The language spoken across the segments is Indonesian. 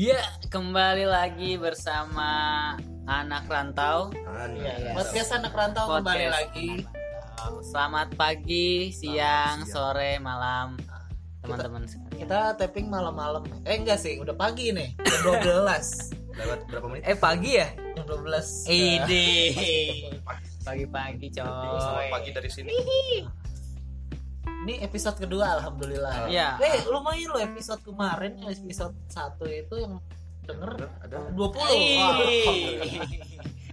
Iya, kembali lagi bersama anak rantau. Iya, Iya. podcast anak rantau kembali Podcast lagi. Anak Rantau. Selamat pagi, siang, siang. sore, malam, teman-teman sekalian. Kita tapping malam-malam. Eh enggak sih, udah pagi nih. Jam 12. Lewat berapa menit? Eh pagi ya? Jam 12. Ide. Pagi-pagi, Selamat coy. pagi dari sini. Ini episode kedua alhamdulillah. Iya. Eh, lumayan loh episode kemarin episode 1 itu yang denger Ada 20. Wah.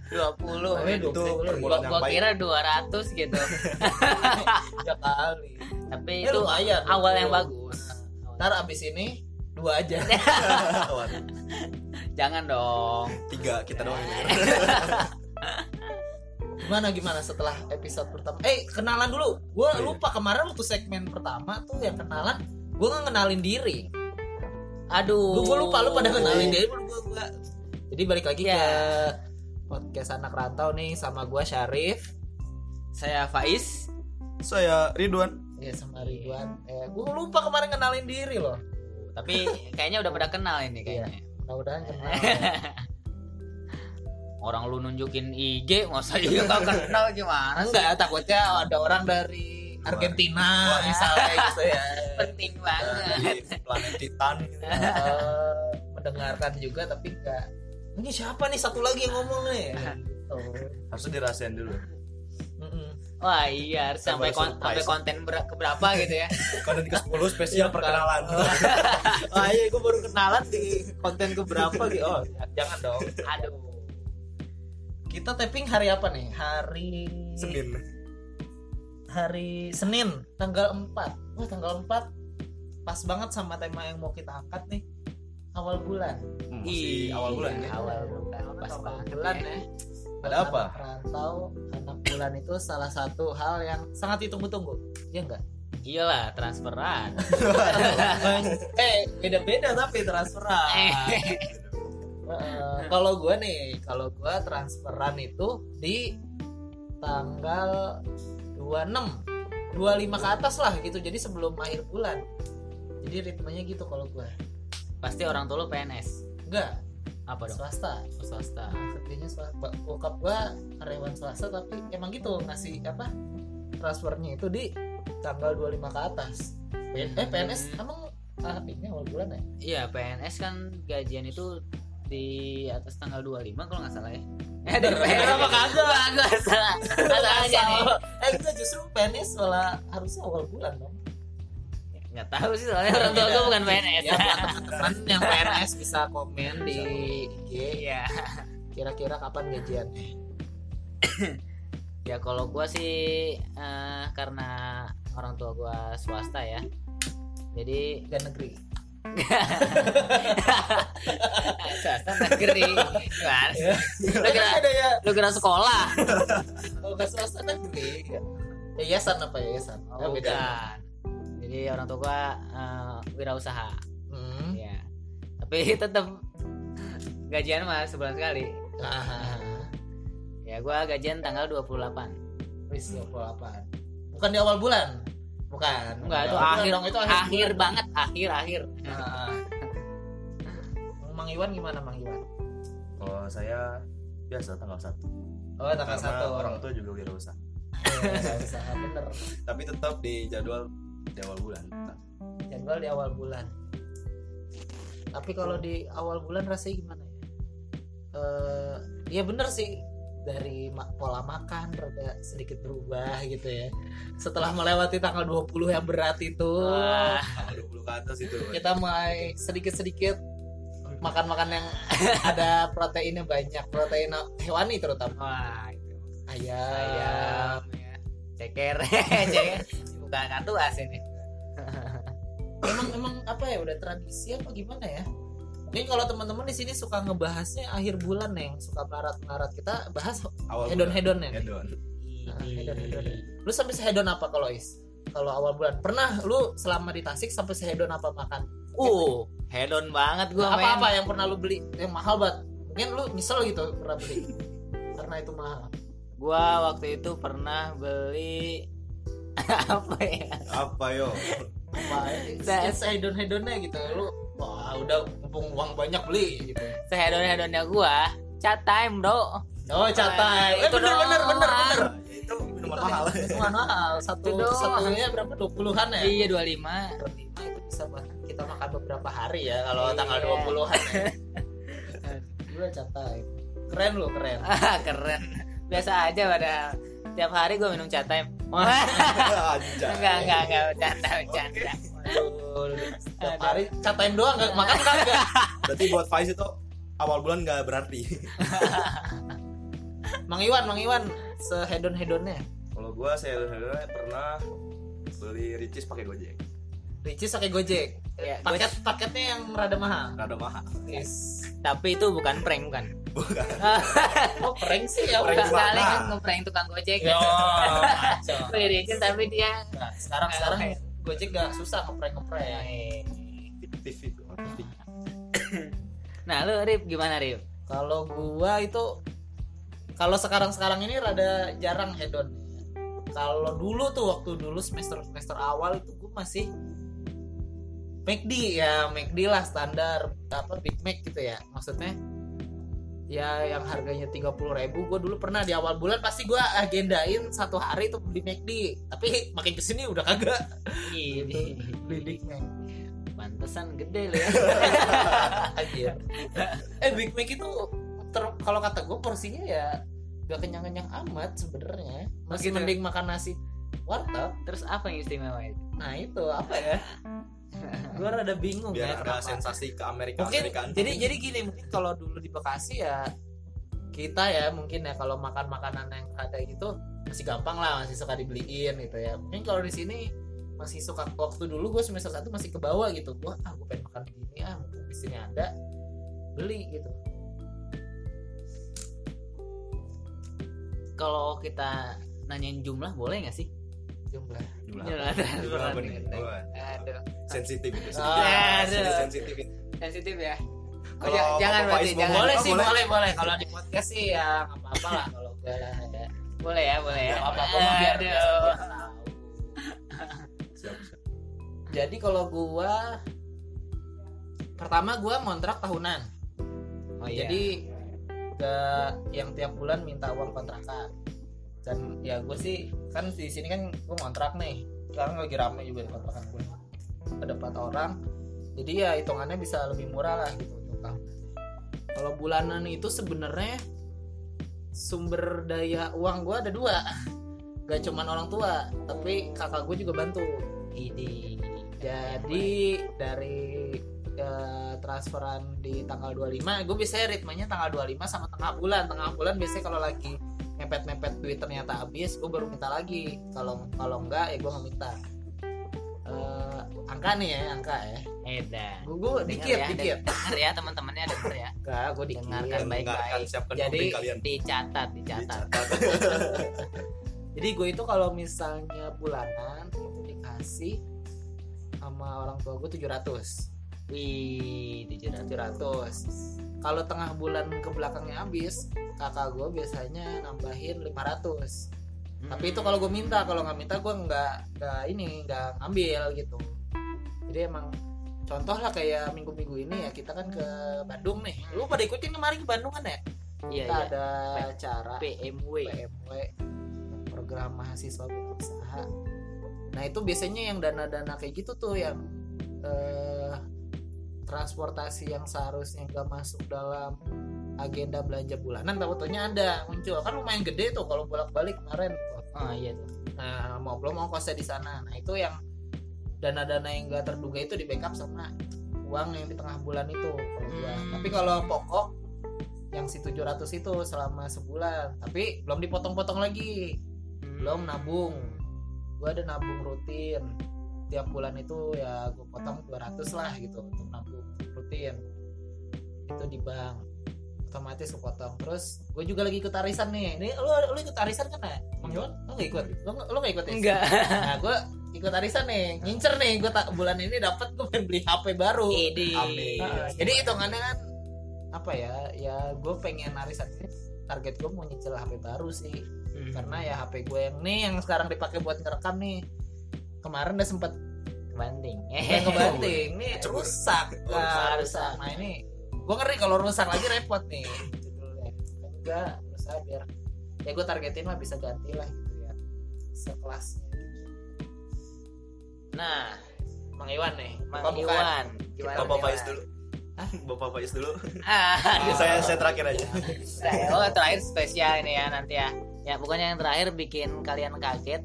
Dua puluh. Itu 20. perbulan Gua, kira 200 gitu. Tiga kali. Tapi Eh, itu lumayan, awal 20. yang bagus. Ntar abis ini dua aja. Jangan dong. tiga kita doang. Gimana gimana setelah episode pertama? Eh, kenalan dulu. Gua Oh, iya. lupa kemarin waktu segmen pertama tuh yang kenalan, gua nggak kenalin diri. Aduh. Gue lupa lu pada kenalin diri gua, gua, gua. Jadi balik lagi Ya. ke podcast anak rantau nih sama gua Syarif Saya Faiz. Saya Ridwan. ya sama Ridwan. Eh, gua lupa kemarin kenalin diri loh. Tapi kayaknya udah pada kenal ini kayaknya. Mudah-mudahan kenal. Orang lu nunjukin IG, masa iya gak kenal gimana? Enggak, takutnya ada orang dari Argentina Wah. misalnya gitu ya. Penting banget. Planet Titan. gitu. Eh, mendengarkan juga tapi enggak. Ini siapa nih satu lagi yang ngomong nih? Gitu. Harusnya dirahasiain dulu. Wah iya, harus sampai kon- Surprise. sampai konten ber- keberapa gitu ya. Konten ke-10 spesial perkenalan. Ah iya, gue baru kenalan di konten ke berapa gitu. Oh, jangan dong. Aduh. Kita tapping hari apa nih? Hari Senin. Hari Senin, tanggal 4. Wah, tanggal 4 pas banget sama tema yang mau kita angkat nih. Awal bulan. Hmm, Masih awal bulan ya. Awal bulan. Pas awal banget bulan ya. ya. Ada apa? Anak rantau, anak bulan itu salah satu hal yang sangat ditunggu-tunggu. Ya enggak? Iyalah, transferan. eh, beda-beda tapi transferan. Kalau gue nih, kalau gue transferan itu di tanggal 26 25 ke atas lah gitu. Jadi sebelum akhir bulan. Jadi ritmenya gitu kalau gue. Pasti orang tua lu PNS. Enggak, Apa dong? swasta. Oh, Swasta. Kerjanya swasta. Bokap gue karyawan swasta tapi emang gitu ngasih apa? Transfernya itu di tanggal 25 ke atas. Eh, PNS emang ah, ini awal bulan ya? Iya, PNS kan gajian itu di atas tanggal 25 kalau nggak salah ya. Eh, apa kagak? Kagak salah. Salah aja nih. Eh kita justru PNS malah harusnya awal bulan dong. Nggak tahu sih soalnya orang tua gue bukan PNS. Ya buat teman-teman yang PNS bisa komen di IG Iya. kira-kira kapan gajiannya. Ya kalau gua sih eh, karena orang tua gua swasta ya. Jadi Dan negeri. Swasta negeri. Sih? Lu Kan kira ya lu kira sekolah? kalau nggak swasta negeri. Ya. Yayasan apa yayasan? Oh, Ya, beda. bukan. Jadi orang tua gua eh, wirausaha. Hmm. Ya. Tapi tetap gajian mah sebulan sekali. Ah, Ya gua gajian tanggal 28. wis 28. Bukan di awal bulan. Bukan. Enggak, itu akhir dong, itu akhir, bulan. banget, akhir akhir. Ah. Mang Iwan gimana Mang Iwan? Kalau saya biasa tanggal 1. Oh tanggal Karena satu orang tua juga wirausaha. Iya, usaha bener. Tapi tetap di jadwal di awal bulan. jadwal di awal bulan tapi kalau di awal bulan rasanya gimana ya Eh, ya bener sih dari pola makan rada sedikit berubah gitu ya setelah melewati tanggal 20 yang berat itu Wah, Tanggal 20 ke atas itu. kita mulai sedikit-sedikit makan-makan yang ada proteinnya banyak protein hewani terutama wah itu. ayam, Ayam ya. Ceker, ceker. Bukan kartu as ini. emang emang apa ya udah tradisi apa gimana ya mungkin kalau teman-teman di sini suka ngebahasnya akhir bulan nih, yang suka melarat-melarat kita bahas Awal hedon bulan. hedon ya Hedon. Nah, hedon hedon lu sampai sehedon apa kalau is? Kalau awal bulan. Pernah lu selama di Tasik sampai sehedon apa makan? Uh, hedon banget gua apa main. apa yang pernah lu beli yang mahal banget? Mungkin lu nyesel gitu pernah beli. Karena itu mahal. Gua waktu itu pernah beli apa ya? Apa yo? apa Saya- ya sehedon hedonnya gitu. Lu wah ah udah mumpung uang banyak beli. Gitu sehedon hedonnya gua. Chat time bro. Oh catai Itu eh, bener, bener bener doang. bener. itu minuman mahal. Minuman mahal. Satu satunya berapa? Dua puluhan ya? Iya 25 25 itu bisa bahkan kita makan beberapa hari ya kalau Iya. tanggal 20-an ya. Gue catai. Keren lu, keren. keren. Biasa aja pada tiap hari gua minum chat time. Enggak enggak enggak. Bercanda bercanda. Setiap hari catain doang nggak makan kagak. berarti buat Faiz itu awal bulan nggak berarti. Mang Iwan, Mang Iwan sehedon-hedonnya. kalau gua saya pernah beli Ricis pakai Gojek. Ricis pakai Gojek. Ya, Paket paketnya yang rada mahal. rada mahal. Yes. tapi itu bukan prank bukan bukan. Oh, prank sih ya. Prank sekali kan ngeprank tukang gojek. Beli Ricis tapi dia Nah, sekarang sekarang Gojek gak susah ngeprank ngeprank. fiktif itu nah lu Rip gimana Rip? Kalau gua itu kalau sekarang-sekarang ini rada jarang hedon. Kalau dulu tuh waktu dulu semester semester awal itu gua masih McD ya McD lah standar apa Big Mac gitu ya maksudnya ya yang harganya 30.000 ribu. Gue dulu pernah di awal bulan pasti gua agendain satu hari tuh beli McD tapi makin ke sini udah kagak. Ini beli Big Mac. Pantesan gede lu ya. Anjir. eh Big Mac itu ter- kalau kata gue porsinya ya gak kenyang-kenyang amat sebenarnya. Masih gitu. mending makan nasi warteg. Terus apa yang istimewa itu? Nah itu apa ya gue rada bingung ya biar ada kenapa. sensasi ke Amerika mungkin Amerikaan. jadi jadi gini mungkin kalau dulu di Bekasi ya kita ya mungkin ya kalau makan makanan yang ada gitu masih gampang lah masih suka dibeliin gitu ya. Mungkin kalau di sini masih suka waktu dulu gue semester satu masih ke bawah gitu. Gue ah gue pengen makan begini ah mumpung di sini ada beli gitu. Kalau kita nanyain jumlah boleh nggak sih jumlah. Jumlah Jumlah apa? Jumlah apa nih. aduh. Sensitif itu Ah, sensitif. sensitif ya? Oh, Kalau ja- jangan berarti jangan. boleh Oh, sih boleh. boleh kalau di podcast sih ya nggak apa-apa lah kalau gue lah ada. Boleh ya boleh ya. Apa apa mah biar jadi kalau gua pertama gua ngontrak tahunan. Oh iya. Jadi gak yang tiap bulan minta uang kontrakan dan ya gue sih kan di sini kan gue ngontrak nih. Sekarang lagi rame juga di kontrakan gue ada empat orang. Jadi ya hitungannya bisa lebih murah lah gitu untuk kalau bulanan itu sebenarnya sumber daya uang gue ada dua. Gak cuman orang tua tapi kakak gue juga bantu. Ini jadi dari eh, transferan di tanggal 25 gue biasanya ritmenya tanggal 25 sama tengah bulan. Tengah bulan biasanya kalau lagi mepet-mepet duit ternyata habis gue baru minta lagi. Kalau kalau enggak ya gue nggak minta. Eh, angka nih ya angka ya. Edan gue gue dikit ya, dikit. denger ya teman-temannya denger ya. Enggak gue dikit. Dengarkan baik. Dengarkan, siapkan Jadi, kalian. dicatat dicatat. Dicatat. Jadi gue itu kalau misalnya bulanan itu dikasih sama orang tua gue 700 wih tujuh 700 kalau tengah bulan ke belakangnya habis kakak gue biasanya nambahin 500 tapi itu kalau gue minta kalau nggak minta gue nggak nggak ini nggak ngambil gitu. Jadi emang contoh lah kayak minggu-minggu ini ya kita kan ke Bandung nih. Lu pada ikutin kemarin ke Bandung kan ya? Iya kita iya. ada acara PMW PMW program mahasiswa berusaha. Nah itu biasanya yang dana-dana kayak gitu tuh yang eh, transportasi yang seharusnya gak masuk dalam agenda belanja bulanan tahu-taunya ada muncul. Kan lumayan gede tuh kalau bolak-balik kemarin. Oh iya tuh. Nah mau belum mau kosnya di sana. Nah itu yang dana-dana yang gak terduga itu di backup sama uang yang di tengah bulan itu. Kalau gua. Hmm. tapi kalau pokok yang si 700 itu selama sebulan. Tapi belum dipotong-potong lagi. Belum nabung. Gue ada nabung rutin. Tiap bulan itu ya gue potong 200 lah gitu untuk nabung rutin itu di bank. Otomatis kepotong. Terus gue juga lagi ikut arisan nih. Ini lu lu ikut arisan kan ya Bang lu gak ikut? Lu, lu gak ikut ya? Enggak nah gue ikut arisan nih. Ngincer nih gue tak bulan ini dapat gue pengen beli HP baru. Ide. Amin. Nah, jadi hitungannya kan apa ya ya gue pengen arisan ini target gue mau nyicil HP baru sih. Hmm. karena ya HP gue yang nih yang sekarang dipakai buat ngerekam nih. Kemarin udah sempet banting Bukan ngebanting nih Cebur. rusak Nah, rusak. rusak nah ini gue ngeri kalau rusak lagi repot nih judulnya enggak berusaha biar ya gue targetin mah bisa ganti lah gitu ya sekelasnya nah Mang Iwan nih Mang Apa bukan? Iwan gimana Bapak Faiz dulu. Bapak Faiz dulu. ah saya saya terakhir aja. Nah, oh terakhir spesial ini ya nanti ya. Ya pokoknya yang terakhir bikin kalian kaget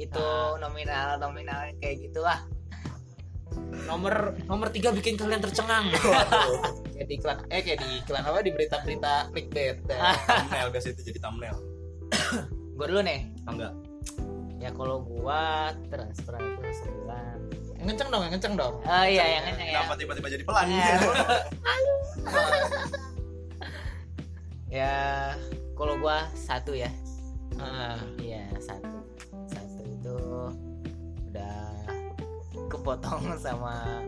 itu nominal nominal kayak gitu lah. nomor nomor tiga bikin kalian tercengang kayak di iklan eh kayak di iklan apa di berita-berita clickbait thumbnail guys itu jadi thumbnail. Gue dulu nih. Ah, Enggak. Ya kalau gua transfer itu sebulan. yang kenceng dong yang kenceng dong Oh iya yang ini ya. Kenapa tiba-tiba jadi pelan? Ya. Ya kalau gua satu ya. nah, Iya satu. Satu kepotong sama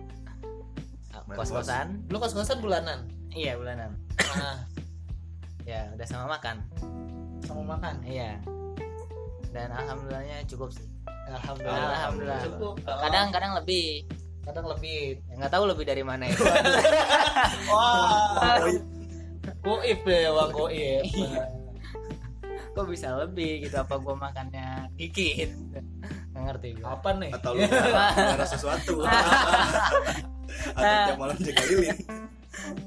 Main kos-kosan. lu kos-kosan bulanan Iya bulanan. nah, Ya udah sama makan. sama makan Iya. Dan alhamdulillahnya cukup sih. alhamdulillah Alhamdulillah. cukup Kadang-kadang lebih. kadang lebih Ya, nggak tahu lebih dari mana itu. wah goib ya bang goib Kok bisa lebih gitu? Apa gua makannya dikit? Nggak ngerti gua. apa nih Atau lu ada sesuatu. Atau tiap malam jaga lilin.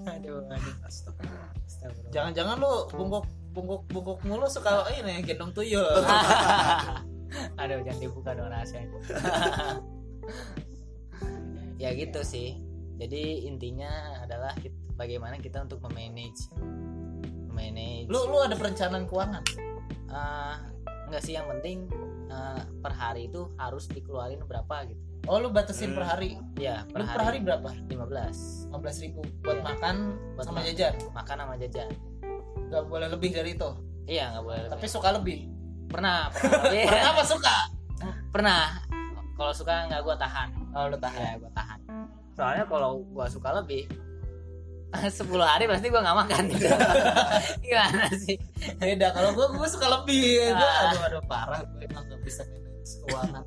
Aduh, aduh. Astaga. Astagfirullah. jangan-jangan lu bungkuk bungkuk bungkuk mulu suka ini gendong tuyul Aduh, jangan dibuka dong rahasianya. ya gitu sih. Jadi intinya adalah kit- bagaimana kita untuk memanage memanage lu lu ada perencanaan keuangan eh, enggak sih yang penting eh, per hari itu harus dikeluarin berapa gitu. oh lu batasin Hmm. per hari Ya, lu per hari berapa 15 15 ribu buat Iya. makan Buat sama jajan makan sama jajan. nggak boleh lebih dari itu Iya, nggak boleh. tapi lebih. suka lebih pernah, pernah. Iya, kenapa suka pernah. Kalau suka nggak gua tahan. oh lu tahan Ya, gua tahan. Soalnya kalau gua suka lebih 10 hari pasti gua nggak makan gitu. Gimana sih? beda kalau gua gua suka lebih Ah. aduh aduh parah gua emang nggak bisa manage keuangan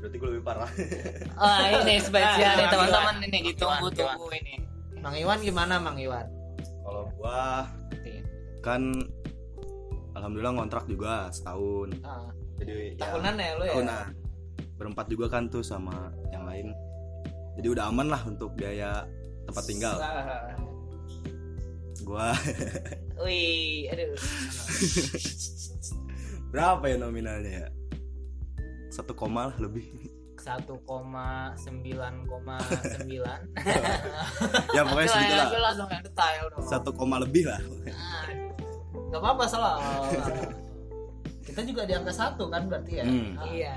Berarti gue lebih parah. Oh, ini spesial nih teman-teman ini Mang ditunggu-tunggu ini. Mang Iwan gimana Mang Iwan Kalau gua kan alhamdulillah ngontrak juga setahun. Ah, Jadi tahunan ya lu ya tahunan. Berempat juga kan tuh sama yang lain. Jadi udah aman lah untuk biaya tempat tinggal. Ah. Gua Wih, aduh. berapa ya nominalnya ya? Satu koma lah lebih. 1,9,9 ya pokoknya segitu lah. Yang detail dong. Satu koma lebih lah. nggak apa-apa salah kita juga di angka satu kan berarti ya Hmm. Iya.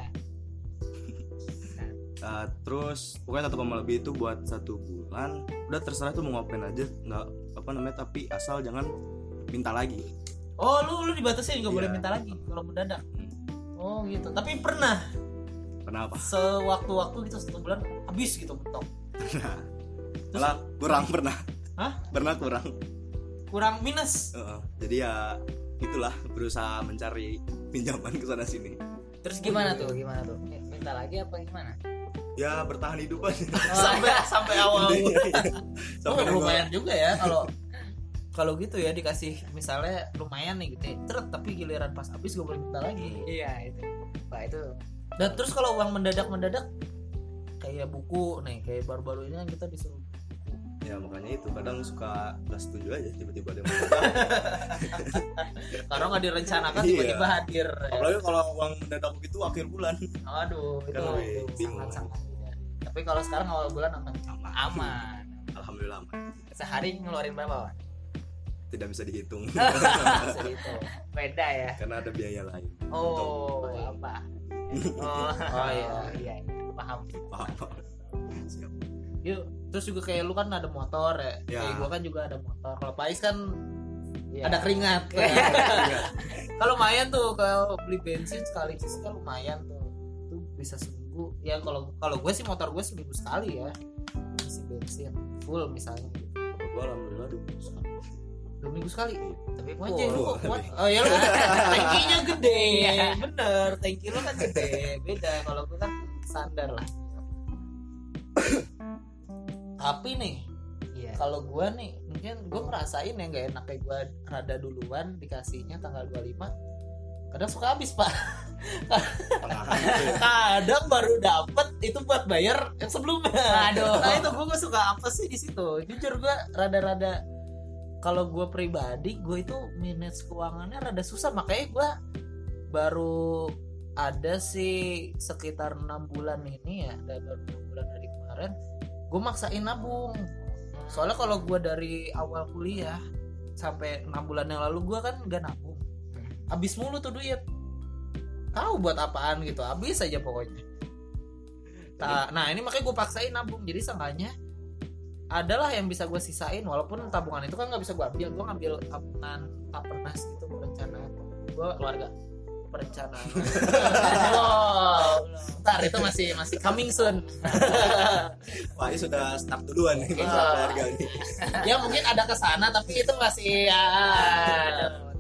Uh, terus pokoknya satu koma lebih itu buat satu bulan. Udah terserah tuh mau ngapain aja, nggak apa namanya tapi asal jangan minta lagi. oh lu lu dibatasin nggak boleh Iya. minta lagi kalau mendadak Hmm. oh gitu tapi pernah Kenapa? sewaktu-waktu gitu satu bulan habis gitu mentok Malah kurang pernah. Hah? Pernah kurang. kurang minus Heeh. jadi ya itulah berusaha mencari pinjaman ke sana sini. Terus gimana tuh? Gimana tuh? Minta lagi apa gimana? Ya bertahan hidup aja. sampai sampai awal Iya. oh, Sampai lumayan juga ya kalau kalau gitu ya dikasih misalnya lumayan nih gitu ya tapi giliran pas habis gue boleh minta lagi Iya itu. Pak itu. dan terus kalau uang mendadak mendadak kayak buku nih kayak baru-baru ini kan kita disuruh ya makanya itu kadang suka gak setuju aja tiba-tiba ada yang karena nggak direncanakan Iya. tiba-tiba hadir apalagi kalau uang mendadak begitu akhir bulan aduh itu bingung. sangat sangat tapi kalau sekarang awal bulan aman Aman. alhamdulillah aman. Sehari ngeluarin berapa, Wan? tidak bisa dihitung. Beda ya. karena ada biaya lain Oh, apa? Oh, Oh, iya. iya, iya. Paham. paham Siap. Yuk terus juga kayak lu kan ada motor ya, Ya. kayak gua kan juga ada motor. Kalau Pais kan Iya. ada keringat. Iya. kalau lumayan tuh kalau beli bensin sekali isi kan lumayan tuh. Tuh bisa seminggu. Ya kalau kalau gue sih motor gue seminggu sekali ya. Isi bensin full misalnya. Gitu Gua alhamdulillah dua puluh sekali. dua minggu sekali? Tapi Wajah full. lu kok kuat? Oh ya lu tankinya gede. Iya. bener tanki lu kan gede. Beda kalau gue kan standar lah tapi nih iya. kalau gua nih mungkin gua ngerasain ya nggak enaknya gua rada duluan dikasihnya tanggal 25 kadang suka habis pak. Kadang baru dapet itu buat bayar yang sebelumnya. Aduh. nah itu gue suka apa sih di situ? Jujur gue rada-rada kalau gue pribadi gue itu manage keuangannya rada susah. Makanya gue baru ada sih sekitar enam bulan ini ya dan baru enam bulan dari kemarin gue maksain nabung. Soalnya kalau gue dari awal kuliah sampai enam bulan yang lalu gue kan nggak nabung. Habis mulu tuh duit. Tahu buat apaan gitu habis aja pokoknya. Ta- nah ini makanya gue paksain nabung. Jadi seenggaknya adalah yang bisa gue sisain walaupun tabungan itu kan nggak bisa gue ambil. Gue ngambil tabungan tapernas gitu perencanaan gue keluarga perencanaan. Oh, ntar itu masih masih coming soon. Pak ini sudah start duluan nih masalah keluarga nih. Ya mungkin ada ke sana tapi itu masih ya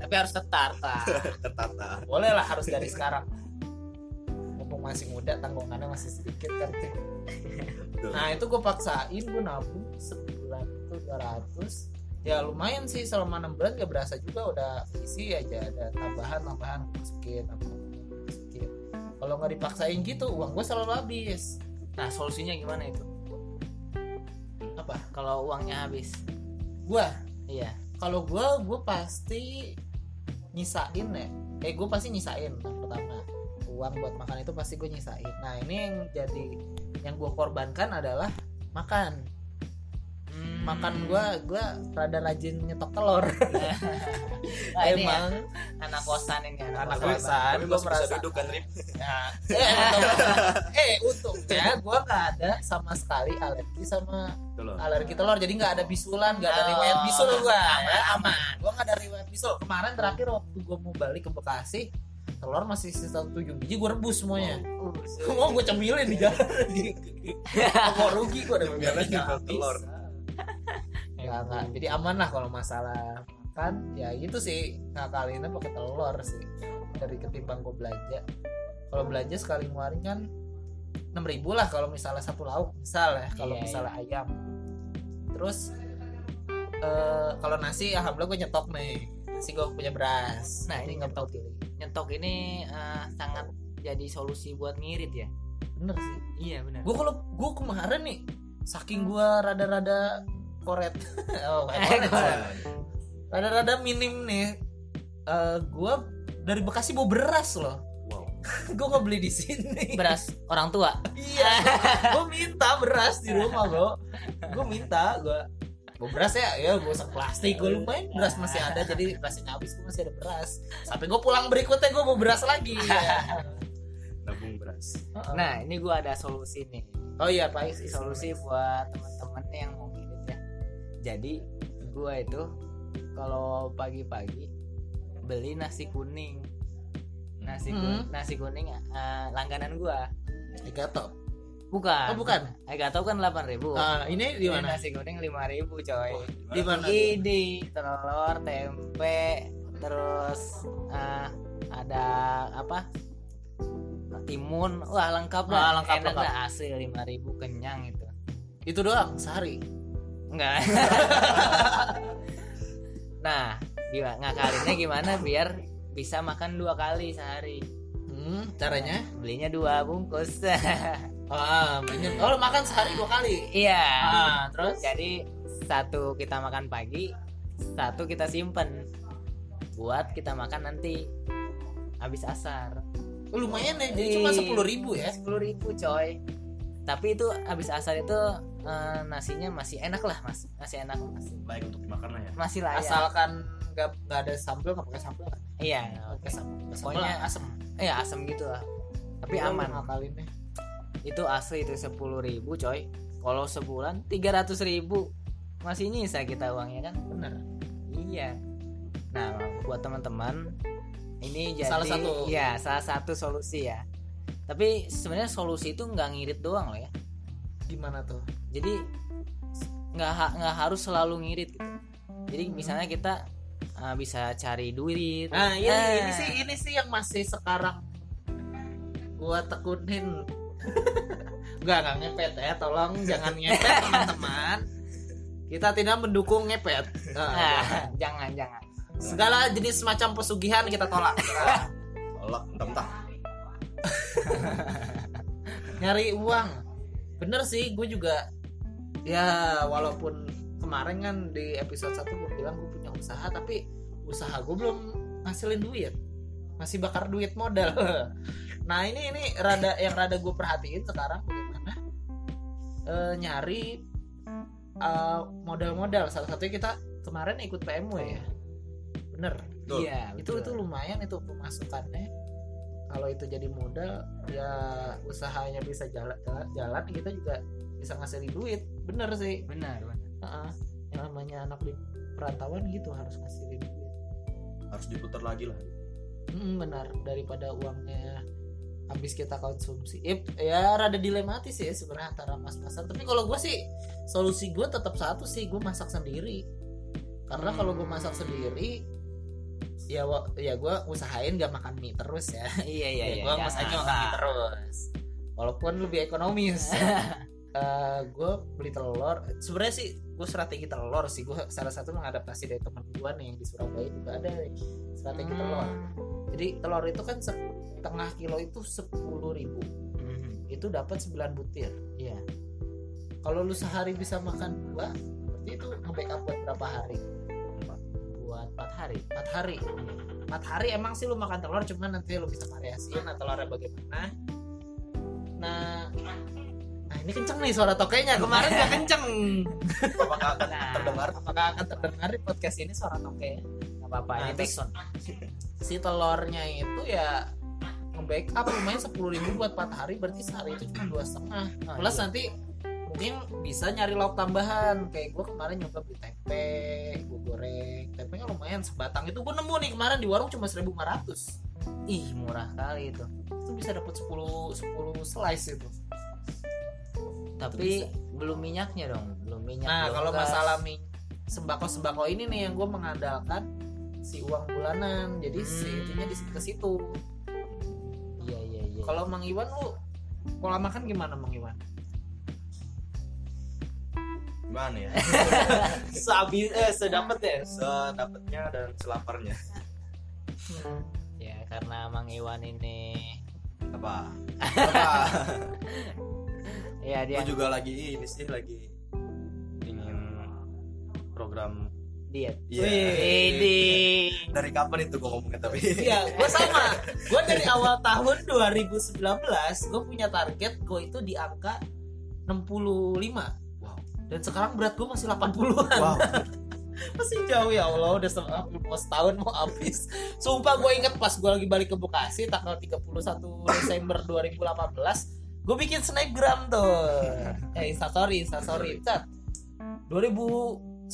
tapi harus tetar pak. Tertata boleh lah harus dari sekarang. Mumpung masih muda tanggungannya masih sedikit kan? Nah itu gue paksain gue nabung sebulan itu 200 ya lumayan sih selama 6 bulan gak berasa juga udah isi aja ada tambahan tambahan tambahan masukin kalau nggak dipaksain gitu uang gue selalu habis. Nah solusinya gimana itu? Apa? Kalau uangnya habis. Gue iya. Kalau gue gue pasti nyisain ya. Eh gue pasti nyisain yang pertama. Uang buat makan itu pasti gue nyisain. Nah ini yang jadi yang gue korbankan adalah makan. Makan gue gue rada rajin nyetok telur. Ini ya, emang. Anak kosan ini Anak kosan. kosan. bisa merasa- duduk kan Rip ya, eh, untung, eh untungnya gue nggak ada sama sekali alergi sama Telur. alergi telur. Jadi nggak ada bisulan nggak ada Oh, riwayat bisul gue aman, aman. Gue nggak ada riwayat bisul. Kemarin terakhir waktu gue mau balik ke Bekasi telur masih sisa tujuh biji gue rebus semuanya. Mau gue cemilin di jalan. Mau rugi gue udah biarin aja telur. Nggak jadi aman lah kalau masalah makan. Ya gitu sih ngakalinnya pakai telur sih. Dari ketimbang gue belanja. Kalau belanja sekali ngeluarin kan enam ribu lah kalau misalnya satu lauk misal ya kalau Iya, misalnya ayam. Terus eh, kalau nasi alhamdulillah gue nyetok nih. Nasi gue punya beras. Nah, ini perlu pilih. Nyetok ini eh, sangat jadi solusi buat ngirit ya? Bener sih. Iya benar gue kalau gue kemarin nih saking gue rada-rada koret. Oh koret. sih. rada-rada minim nih. Eh gue dari Bekasi bawa beras loh. Wow. Gue nggak beli di sini. Beras orang tua? Iya gue minta beras di rumah bro. Gue minta gue gue beras ya. Ya gue sak plastik. Gue lumayan beras masih ada jadi berasnya habis gue masih ada beras. Sampai gue pulang berikutnya gue mau beras lagi. Nabung beras. Nah ini gua ada solusi nih. Oh iya pak solusi buat teman-teman yang ya jadi gua itu kalau pagi-pagi beli nasi kuning. Nasi kun- Hmm. nasi kuning eh, langganan gua. Gatot. bukan. Oh, bukan. gak tau kan delapan ribu. Ah, ini di mana? nasi kuning lima ribu coy. Di mana ini telur tempe terus eh, ada apa? Timun. Wah lengkap Ah, lengkap, enak lengkap. dah hasil lima ribu kenyang itu. Itu doang sehari enggak. Nah gimana ngakalinnya gimana biar bisa makan dua kali sehari? Hmm, caranya? Belinya dua bungkus. Ah oh makan sehari dua kali? Iya. Ah terus? Jadi satu kita makan pagi satu kita simpen. Buat kita makan nanti habis asar. Oh, lumayan ya. Jadi cuma sepuluh ribu ya? Sepuluh ribu coy tapi itu habis asar itu eh, nasinya masih enak lah mas. Masih enak. Masih baik untuk dimakan lah ya. Masih layak asalkan nggak nggak ada sambal nggak pakai sambal kan iya pakai sambal Pakai sambal Pokoknya- asem. Iya asam gitu lah. Tapi Gua aman. ngakalinnya itu asli itu sepuluh ribu coy. Kalau sebulan tiga ratus ribu. Masih nyisa kita uangnya kan? Bener. Iya. Nah buat teman-teman ini jadi Salah satu. ya salah satu solusi ya tapi sebenarnya solusi itu nggak ngirit doang loh ya gimana tuh jadi nggak ha- nggak harus selalu ngirit gitu jadi misalnya kita uh, bisa cari duit nah ini Eh, ini sih ini sih yang masih sekarang gua tekunin Enggak, enggak ngepet ya. Tolong jangan ngepet teman-teman. Kita tidak mendukung ngepet. Nah, Nah, jangan jangan. segala jenis macam pesugihan kita tolak. Tolak mentah-mentah. Nyari uang. Bener sih, gue juga ya walaupun kemarin kan di episode 1 gue bilang gue punya usaha tapi usaha gue belum ngasilin duit. Masih bakar duit modal. Nah ini ini rada yang rada gue perhatiin sekarang bagaimana eh, nyari eh, modal-modal. Salah satunya kita kemarin ikut PMW ya. Bener. Iya, itu itu lumayan itu pemasukannya kalau itu jadi modal ya usahanya bisa jalan jalan, kita juga bisa ngasilin duit. Bener sih. Benar benar. Heeh. yang namanya anak di perantauan gitu harus ngasilin duit. Harus diputar lagi lah. Mm, benar. Daripada uangnya habis kita konsumsi. Ip, ya rada dilematis ya sebenarnya antara mas-masan. Tapi kalau gue sih solusi gue tetap satu sih. Gue masak sendiri. Karena kalau gue masak sendiri ya ya gue usahain gak makan mie terus ya. Iya iya ya, iya. gue masaknya makan mie terus. walaupun lebih ekonomis. Gue beli telur. Sebenarnya sih gue strategi telur sih. Gue salah satu mengadaptasi dari teman gue nih yang di Surabaya juga ada strategi telur. Jadi telur itu kan setengah kilo itu sepuluh ribu. Mhm. itu dapat 9 butir. Iya. kalau lu sehari bisa makan dua berarti itu nge-backup buat berapa hari Buat 4 hari. empat hari empat hari emang sih lu makan telur cuman nanti lu bisa variasiin nah telurnya bagaimana nah nah ini kenceng nih suara tokenya kemarin gak kenceng Apakah akan Nah. terdengar? apakah akan terdengar di podcast ini suara toke Gak apa-apa. Nah, backsound. si telurnya itu ya nge-backup lumayan sepuluh ribu buat 4 hari berarti sehari itu cuma dua setengah plus iya. nanti mungkin bisa nyari lauk tambahan kayak gue kemarin nyoba beli tempe gue goreng tempenya lumayan sebatang itu gue nemu nih kemarin di warung cuma 1500 Ih, murah kali itu. itu bisa dapat 10 10 slice itu Tapi belum minyaknya dong, belum minyak. nah kalau gas. masalah mie sembako sembako ini nih yang gue mengandalkan si uang bulanan jadi si Hmm. intinya di ke situ Iya iya iya. kalau Mang Iwan lu pola makan gimana Mang Iwan Gimana ya? Sehabis eh sedapat ya Sedapatnya dan selaparnya. ya karena Mang Iwan ini Apa? Apa? ya dia Gue juga lagi ini sih lagi ingin program diet. Iya. Ini Dari kapan itu gue ngomongin tapi? Iya, gue sama. Gue dari awal tahun 2019 gue punya target gue itu di angka 65. Dan sekarang berat gue masih 80-an. Wow. Masih jauh ya Allah, udah mau setahun mau habis. Sumpah gue inget pas gue lagi balik ke Bekasi tanggal 31 Desember 2018, gue bikin snapgram tuh. Eh, instastory, instastory. Cat. 2019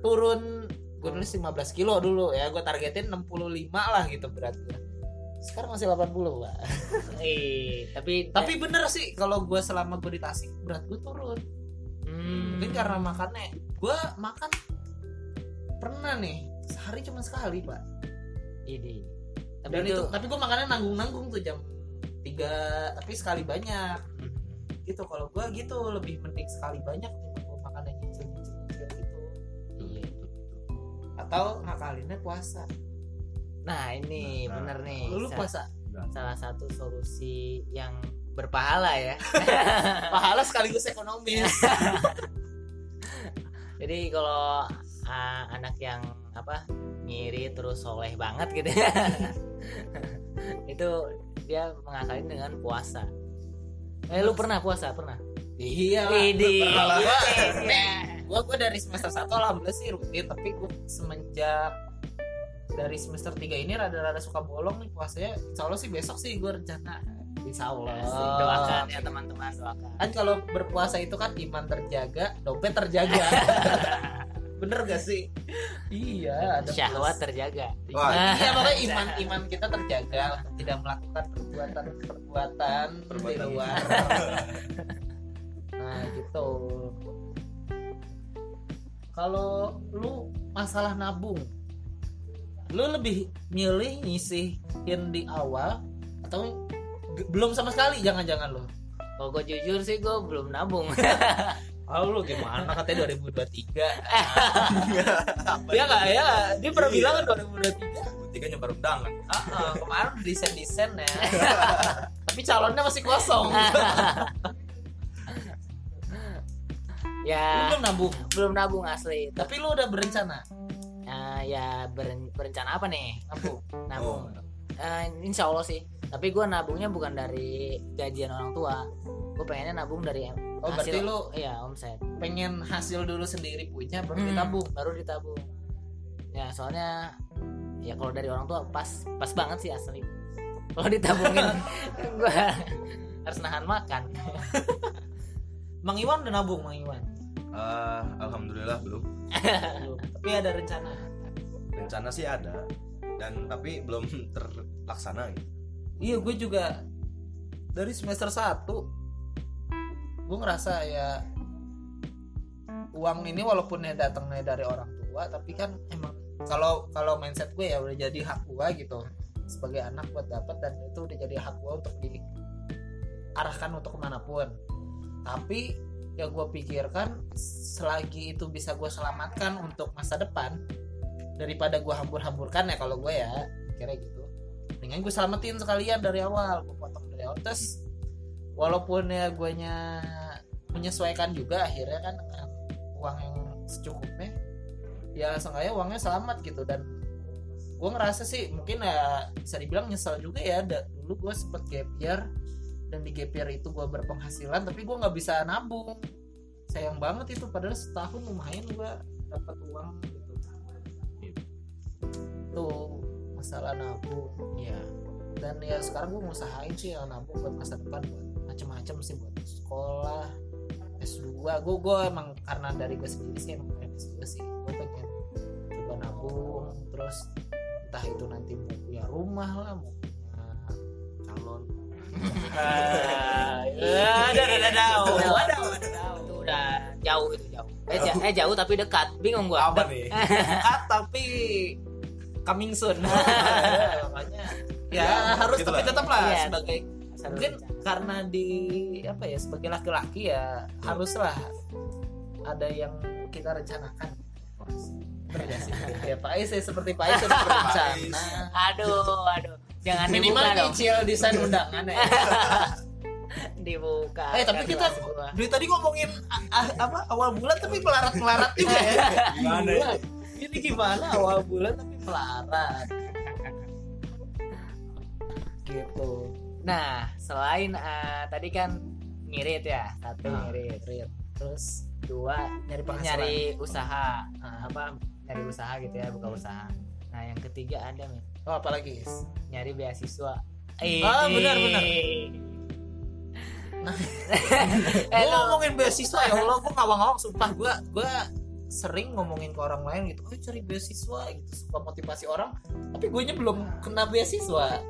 turun gue nulis 15 kilo dulu ya gue targetin 65 lah gitu berat gue sekarang masih 80 pak eh tapi tapi bener sih kalau gue selama gue di Tasik berat gue turun hmm, mungkin karena makannya gue makan pernah nih sehari cuma sekali pak ini. Tapi dan itu tapi gue makannya nanggung nanggung tuh jam 3 tapi sekali banyak gitu kalau gue gitu lebih mending sekali banyak nih gue makannya nyicil gitu Iya. atau ngakalinnya puasa Nah ini Nah, bener nih. lu, lu Sa- puasa salah satu solusi yang berpahala ya. pahala sekaligus ekonomis Jadi kalau ah, anak yang apa ngiri terus soleh banget gitu ya, itu dia mengakalin dengan puasa. Eh lu pernah puasa pernah? iya lah, lah. Iya. Nih, gua gua dari semester 1 alhamdulillah sih rutin tapi gua semenjak dari semester 3 ini rada-rada suka bolong nih puasanya insya Allah sih besok sih gua rencana insya Allah Asik, doakan ya teman-teman doakan. kan kalau berpuasa itu kan iman terjaga dompet terjaga bener gak sih iya ada Syahwat plus. terjaga. Wah, iya makanya iman iman kita terjaga untuk tidak melakukan perbuatan perbuatan di Perbuatan. luar nah gitu kalau lu masalah nabung lu lebih milih nyisihin di awal atau belum sama sekali jangan-jangan lu kalau gue jujur sih gue belum nabung. Oh lu gimana? Katanya 2023 Dia nggak? Ya Dia pernah bilang kan 2023 tiga. Nyebar undangan. Ah, ah, Kemarin udah desain-desain ya. Tapi calonnya masih kosong. Lu ya belum nabung? Belum nabung asli. Tapi lu udah berencana? Nah, ya beren- berencana apa nih? Nabung. Nabung. Eh, insya Allah sih tapi gue nabungnya bukan dari gajian orang tua. Gue pengennya nabung dari Oh berarti lu iya omset. pengen hasil dulu sendiri punya baru Hmm, ditabung. Baru ditabung. Ya soalnya ya kalau dari orang tua pas pas banget sih asli. Kalau ditabungin gue harus nahan makan. Mang Iwan udah nabung Mang Iwan? Ah, alhamdulillah belum. Belum. Tapi ada rencana? Rencana sih ada. Dan tapi belum terlaksana gitu Iya gue juga Dari semester 1 Gue ngerasa ya Uang ini walaupun ya datangnya dari orang tua Tapi kan emang Kalau kalau mindset gue ya udah jadi hak gue gitu Sebagai anak buat dapat Dan itu udah jadi hak gue untuk diarahkan untuk ke mana pun. Tapi ya gue pikirkan Selagi itu bisa gue selamatkan untuk masa depan Daripada gue hambur-hamburkan ya kalau gue ya Kira gitu dengan gue selamatin sekalian dari awal gue potong dari awal. Terus walaupun ya guanya menyesuaikan juga akhirnya kan dengan uang yang secukupnya ya seenggaknya uangnya selamat gitu. Dan gue ngerasa sih mungkin ya bisa dibilang nyesel juga ya dulu gue sempet gap year dan di gap year itu gue berpenghasilan tapi gue nggak bisa nabung. Sayang banget itu padahal setahun lumayan gue dapat uang gitu. Tuh masalah nabung. Ya dan ya sekarang gue ngusahain sih yang nabung buat masa depan buat macem-macem sih buat sekolah S2 gue gue emang karena dari gue sendiri sih emang pengen S2 sih. Gue pengen coba nabung terus entah itu nanti mau punya rumah lah mau punya calon. Ada ada ada. Itu udah jauh itu jauh. Eh, eh jauh tapi dekat. Bingung gua. Apa nih? Dekat tapi coming soon. Makanya. Ya harus Gitu tapi tetap lah Iya. sebagai mungkin karena di apa ya sebagai laki-laki ya haruslah ada yang kita rencanakan. Sih? ya Pak Ais ya seperti Pak Ais sudah berencana aduh aduh. Jangan minimal nyicil desain undangan ya. Dibuka. Eh tapi kita dari tadi ngomongin a- a- apa awal bulan tapi melarat melarat juga ya. Gimana Gila. Ini gimana? Awal bulan tapi melarat. Gitu. Nah selain eh, tadi kan ngirit ya satu Nah, ngirit Real. terus dua nyari penghasilan. nyari usaha. Nah, apa nyari usaha gitu ya buka usaha. Nah yang ketiga ada men oh apalagi nyari beasiswa. Ah, benar, benar. Nah. gue eh, lu- ngomongin beasiswa ya Allah gue ngawang-ngawang sumpah. Gue gue sering ngomongin ke orang lain gitu oh cari beasiswa gitu suka motivasi orang tapi gue nya belum kena beasiswa.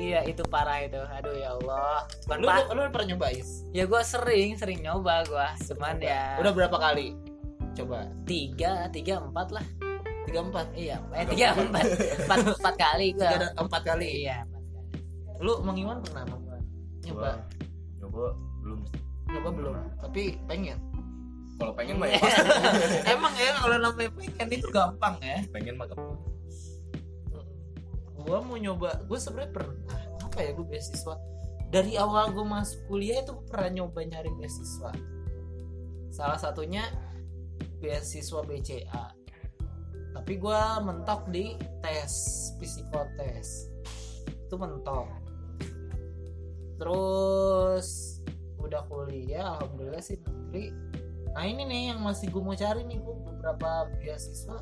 Iya itu parah itu. Aduh ya Allah. Lu, lu, lu pernah nyoba is? Ya gue sering sering nyoba gue cuman ya udah berapa kali? Coba. Tiga tiga empat lah. Tiga empat? Iya eh tiga empat. empat. Empat kali gue tiga dan empat kali? Iya empat kali. Lu Mang Iwan pernah? Nyoba. Nyoba nyoba belum nyoba belum? Tapi pengen kalau pengen mah ya. Emang ya kalau namanya pengen itu gampang ya. Pengen mah gampang. gue mau nyoba gue sebenarnya pernah apa ya gue beasiswa. Dari awal gue masuk kuliah itu pernah nyoba nyari beasiswa. Salah satunya beasiswa BCA tapi gue mentok di tes psikotes itu mentok. Terus udah kuliah alhamdulillah sih negeri nah ini nih yang masih gue mau cari nih gue beberapa beasiswa.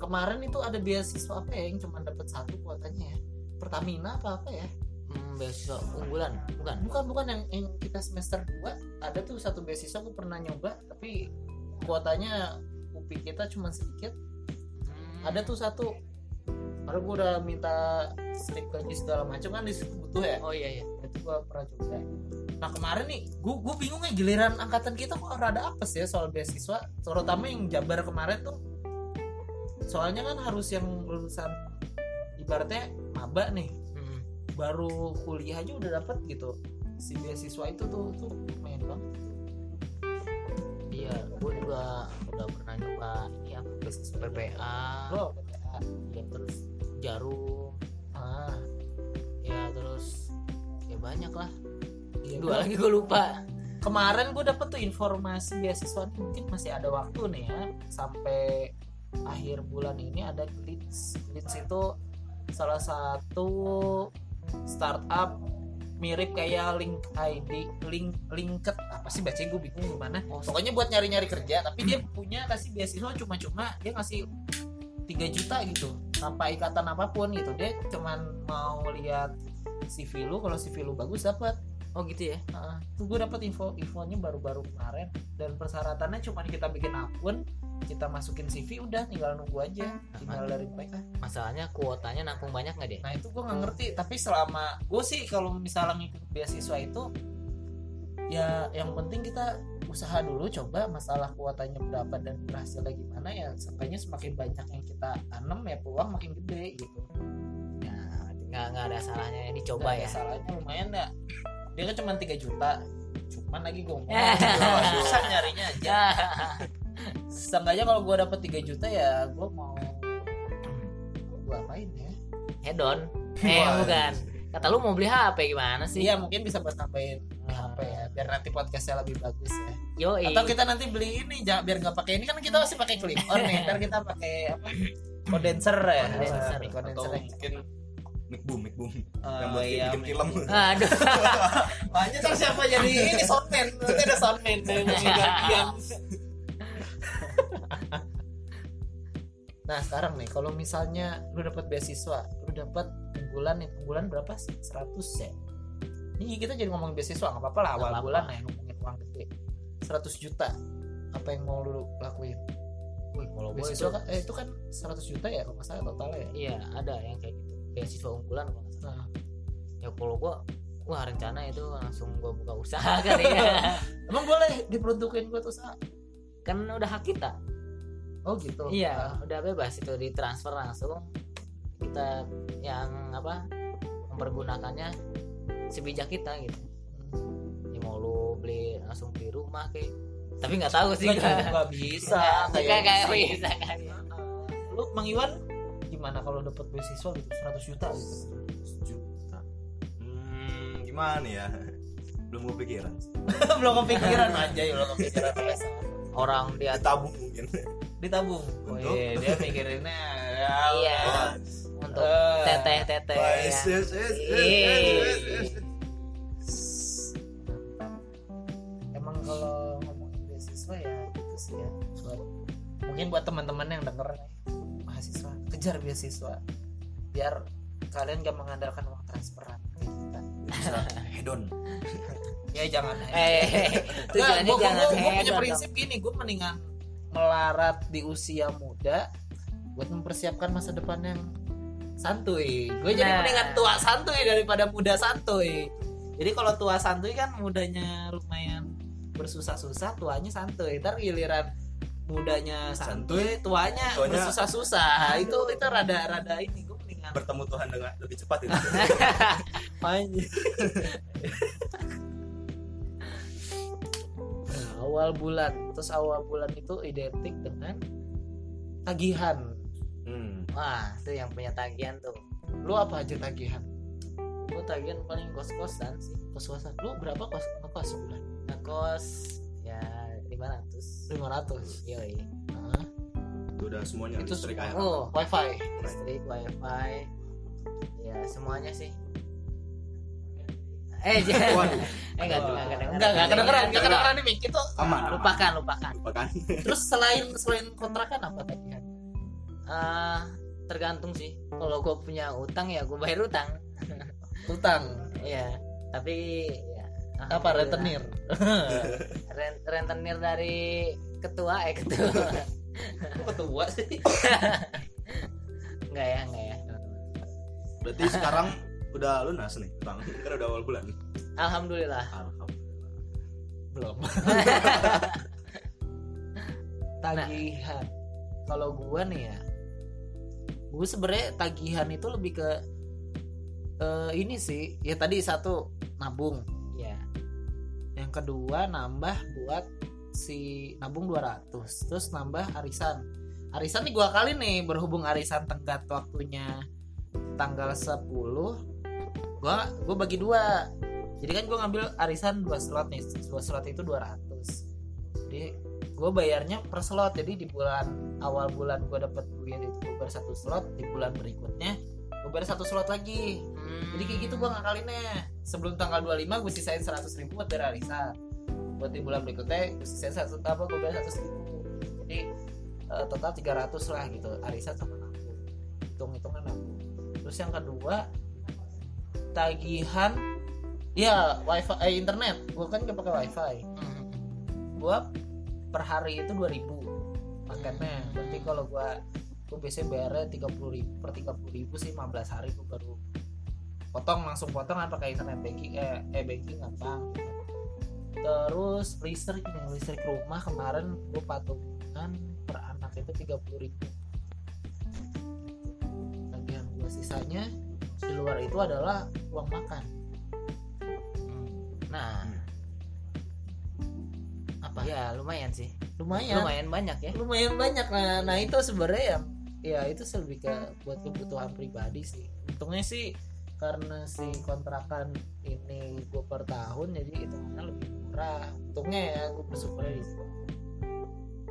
Kemarin itu ada beasiswa apa ya? Yang cuma dapat satu kuotanya ya. Pertamina apa apa ya? Hmm, beasiswa unggulan. Bukan? Bukan bukan. Yang, yang kita semester 2 ada tuh satu beasiswa gue pernah nyoba. Tapi kuotanya UPI kita cuma sedikit. Hmm. ada tuh satu. Karena gue udah minta slip gaji segala macam kan di situ butuh ya? Oh iya iya. Itu gue pernah coba nah kemarin nih gue gue bingung ya giliran angkatan kita kok rada apes ya soal beasiswa. Terutama yang Jabar kemarin tuh. Soalnya kan harus yang lulusan ibaratnya maba nih. Hmm. baru kuliah aja udah dapet gitu. Si beasiswa itu tuh tuh lumayan banget. Iya gue juga udah pernah nyoba ini apa bisnis PPA lo? PPA ya terus jarum. Ah. Ya terus ya banyak lah iya, dua gua- lagi gue lupa. Kemarin gue dapet tuh informasi beasiswa mungkin masih ada waktu nih ya. Sampai akhir bulan ini ada Glitz Glitz itu salah satu startup mirip kayak link ID link linket apa sih baca gue bingung gimana? Oh, pokoknya buat nyari-nyari kerja tapi dia punya kasih beasiswa cuma-cuma dia ngasih 3 juta gitu. Tanpa ikatan apa pun gitu. Dia cuman mau lihat CV lu kalau CV lu bagus dapat oh gitu ya? Heeh. tuh gue dapat info infonya baru-baru kemarin. Dan persyaratannya cuma kita bikin akun kita masukin CV udah tinggal nunggu aja. Tinggal dari mereka. Masalahnya kuotanya nampung banyak nggak deh nah itu gue nggak ngerti. Tapi selama gue sih kalau misalnya ngikut beasiswa itu ya yang penting kita usaha dulu coba masalah kuotanya berapa dan berhasilnya gimana ya sampainya semakin banyak yang kita tanam ya peluang makin gede gitu. Ya nggak nggak ada salahnya yang dicoba ada ya. salahnya lumayan ya dia kan cuma 3 juta cuman lagi gue Ya. susah nyarinya aja Seenggaknya kalau gue dapet 3 juta ya gue mau gue apain ya? hedon eh Wah. bukan kata lu mau beli HP gimana sih Iya mungkin bisa buat nambahin HP ya biar nanti podcastnya lebih bagus ya. yo Atau kita nanti beli ini ja, biar nggak pakai ini kan kita masih pakai clip on nih. Ntar kita pakai apa? Condenser ya. Condenser. Mic atau mungkin mic boom mic boom Oh, yang buat iya, bikin film aduh Makanya ntar siapa jadi ini soundman? Nanti ada soundman dari gantian. Nah sekarang nih kalau misalnya lu dapat beasiswa, lu dapat unggulan nih unggulan berapa sih? 100 ya. Ini kita jadi ngomong beasiswa nggak apa-apa lah Nggak awal bulan ya ngomongin uang gede. 100 juta. Apa yang mau lu lakuin? Wih, kalau Beasiswa itu kan, eh, itu kan 100 juta ya kalau nggak salah totalnya ya. iya ada yang kayak gitu beasiswa unggulan kalau nggak salah. Ya kalau gue wah rencana itu langsung gue buka usaha kali ya. Emang boleh diperuntukin buat usaha? kan udah hak kita. Oh gitu. iya udah bebas itu ditransfer langsung. Kita yang apa mempergunakannya sebijak kita gitu. Ya mau lu beli langsung beli rumah kayak tapi nggak tahu sih Nggak, gua. bisa. Nggak, kayak bisa kan Lu Mang Iwan gimana kalau dapat beasiswa gitu 100 juta gitu? juta hmm, gimana ya belum kepikiran belum kepikiran aja ya belum kepikiran orang dia ditabung mungkin Ditabung. Oh iya, dia mikirinnya ya. Iya. Untuk Eh, teteh teteh. Emang kalau ngomongin beasiswa ya itu sih ya. Buat, mungkin buat teman-teman yang denger nih, mahasiswa kejar beasiswa. Biar kalian gak mengandalkan uang transferan bisa. Hedon. Ya jangan. eh tujuannya gue jangan punya prinsip gini gue mendingan melarat di usia muda buat mempersiapkan masa depan yang santuy. Gue jadi Nah. mendingan tua santuy daripada muda santuy. Jadi kalau tua santuy kan mudanya lumayan bersusah-susah tuanya santuy. Ntar giliran mudanya santuy tuanya Tuanya- bersusah-susah. Itu itu rada-rada ini gue mendingan. Bertemu Tuhan dengan lebih cepat itu. Nah, awal bulan. Terus awal bulan itu identik dengan tagihan. Hmm. wah itu yang punya tagihan tuh. Lu apa aja tagihan? Gue tagihan paling kos kosan sih. Kos kosan lu berapa kos ngekos sebulan? Ngekos ya 500 500 yoi. Nah, itu udah semuanya Itu listrik air oh wifi. Listrik wifi. Ya semuanya sih. Eh jangan Waduh. eh nggak Oh, nggak kedengeran enggak enggak kedengeran enggak kedengeran nih Mik. itu aman. Lupakan lupakan. Lupakan. Terus selain selain kontrakan apa tagihan Ah, tergantung sih. Kalau gue punya utang ya gue bayar utang. Utang? Iya, tapi ya, apa rentenir? Ren- rentenir dari ketua eh ketua. Kok ketua sih? Enggak ya enggak ya. Berarti sekarang udah lunas nih utang kan udah awal bulan. Alhamdulillah. Alhamdulillah. Belum. Tagihan. Kalau gua nih ya gue sebenarnya tagihan itu lebih ke eh, ini sih. Ya tadi satu nabung yang kedua nambah buat si nabung 200 terus nambah arisan. Arisan nih gua kali nih berhubung arisan tenggat waktunya tanggal 10 gua gua bagi dua. Jadi kan gua ngambil arisan dua slot nih dua slot itu 200 jadi gua bayarnya per slot. Jadi di bulan awal bulan gua dapet duit itu gua satu slot di bulan berikutnya gua bayar satu slot lagi jadi kayak gitu gua ngakalinnya. Sebelum tanggal 25 gue sisain 100 ribu buat bayar arisan buat di bulan berikutnya gue sisain satu apa gue bayar 100 ribu. Jadi eh, total 300 lah gitu arisan sama nabung hitung hitungan nabung terus yang kedua tagihan ya wifi eh, internet. Gue kan gak pakai wifi. Hmm. gue per hari itu 2000 paketnya. Berarti kalau gue gue biasanya bayarnya 30 ribu per 30 ribu sih 15 hari gue baru potong langsung potong kan pakai internet banking eh, eh banking gampang terus listrik nih listrik rumah kemarin gue patungan per anak itu 30 ribu. Bagian gue sisanya di luar itu adalah uang makan. Nah apa? Ya lumayan sih. Lumayan. Lumayan banyak ya. Lumayan banyak. Nah nah itu sebenarnya yang ya itu lebih ke buat kebutuhan pribadi sih. Untungnya sih karena si kontrakan ini gue per tahun jadi hitungannya lebih murah. Untungnya ya gue bersyukurnya di situ.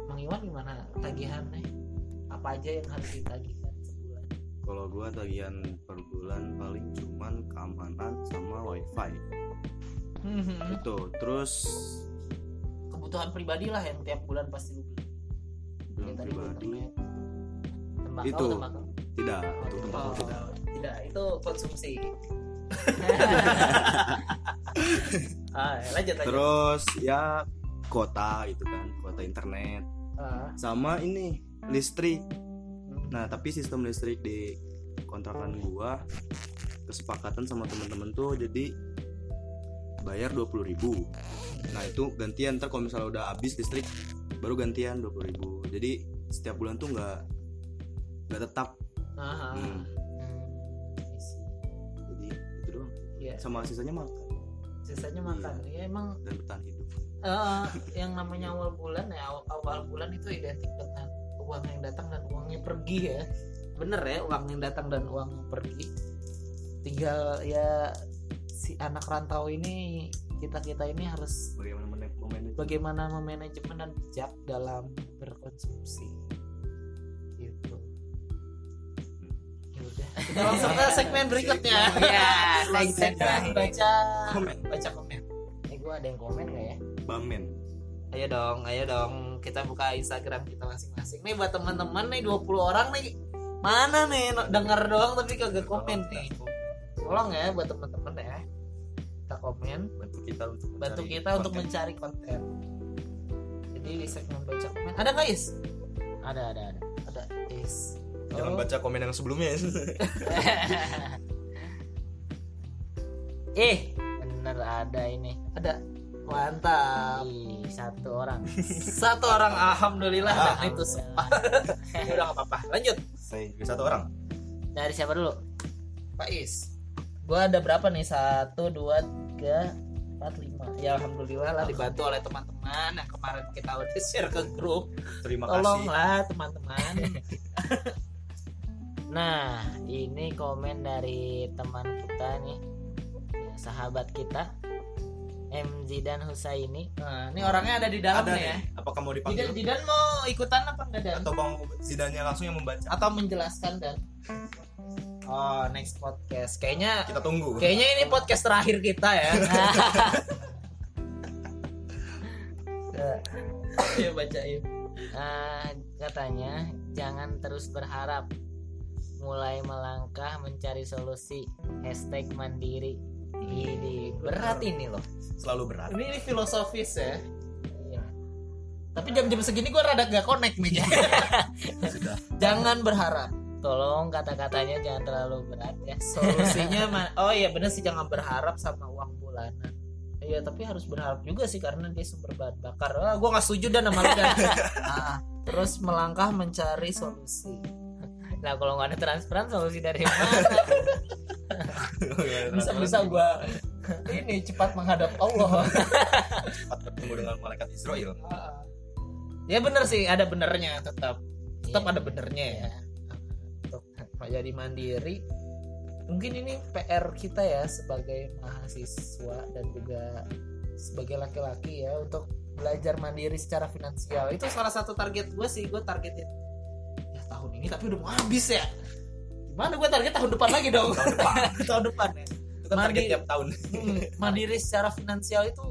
Mang Iwan gimana tagihannya? Apa aja yang harus ditagihkan sebulan? Kalau gua tagihan per bulan paling cuman keamanan sama wifi. Itu terus kebutuhan pribadi lah yang tiap bulan pasti lu beli. Tadi pribadi. tembakau Itu. tembakau. Tidak untuk tembakau Oh, tidak tidak itu konsumsi. Ah lanjut lanjut. Terus ya kota gitu kan kota internet. Ah, sama ini listrik. Hmm. nah tapi sistem listrik di kontrakan gua kesepakatan sama temen-temen tuh jadi bayar 20.000 ribu. Nah itu gantian. Ntar kalau misalnya udah habis listrik baru gantian 20.000 ribu. Jadi setiap bulan tuh nggak nggak tetap. Ah, ah. Hmm. Iya, sama sisanya makan sisanya makan. Ya emang dan bertahan hidup eh, yang namanya awal bulan ya awal, awal bulan itu identik dengan uang yang datang dan uang yang pergi ya. Bener ya uang yang datang dan uang yang pergi. Tinggal ya si anak rantau ini kita kita ini harus bagaimana memanage bagaimana memanajemen dan bijak dalam berkonsumsi kita langsung ke segmen berikutnya. Ya segmen segmen baca. Komen. baca komen. Eh gue ada yang komen gak ya? Bamen ayo dong ayo dong. Kita buka instagram kita masing-masing. Nih buat teman-teman nih 20 orang nih. Mana nih? Denger doang tapi kagak komen nih. tolong ya buat teman-teman ya. Kita komen. Bantu kita untuk bantu mencari kita untuk konten. mencari konten. Jadi di segmen baca komen. Ada nggak is? Ada ada ada. Ada is jangan Oh, baca komen yang sebelumnya. Eh bener ada ini. Ada. Mantap. Ih, satu orang. Satu orang alhamdulillah. Alhamdulillah. itu sempat ya udah nggak apa-apa. Lanjut. Saya juga satu orang. Dari siapa dulu? Pak Is gua ada berapa nih? Satu dua tiga empat lima. Ya alhamdulillah lah dibantu oleh teman-teman yang kemarin kita udah share ke grup. Terima kasih. tolonglah teman-teman Nah, ini komen dari teman kita nih, ya, sahabat kita, MZ dan Husaini. nah ini orangnya ada di dalam ada nih ya. apakah mau dipanggil? Jidan mau ikutan apa enggak Dan? atau bang Zidannya langsung yang membaca? Atau menjelaskan dan? Oh next podcast. Kayaknya kita tunggu. kayaknya ini podcast terakhir kita ya. Ya bacain. Ah, katanya jangan terus berharap, mulai melangkah mencari solusi. Hashtag mandiri. Ini berat ini loh. selalu berat ini, ini filosofis ya Iya. tapi jam-jam segini gue rada gak connect nih sudah jangan berharap Tolong kata-katanya jangan terlalu berat ya. solusinya oh iya bener sih jangan berharap sama uang bulanan Iya tapi harus berharap juga sih karena dia sumber bahan bakar. Ah, gue nggak setuju dan sama lu Dan. Ah, terus melangkah mencari solusi. Nah kalau nggak ada transparan solusi dari mana? Bisa bisa gue ini cepat menghadap Allah. Cepat bertemu dengan malaikat Israel. Ya bener sih ada benernya tetap. Tetap ada benernya ya. Untuk jadi mandiri mungkin ini PR kita ya sebagai mahasiswa dan juga sebagai laki-laki ya untuk belajar mandiri secara finansial. Itu salah satu target gue sih gue targetin tahun ini tapi udah mau habis ya. Gimana gue target tahun depan lagi dong? Tahun depan. Tahun depan ya. Itu kan target tiap tahun. Hmm, mandiri secara finansial itu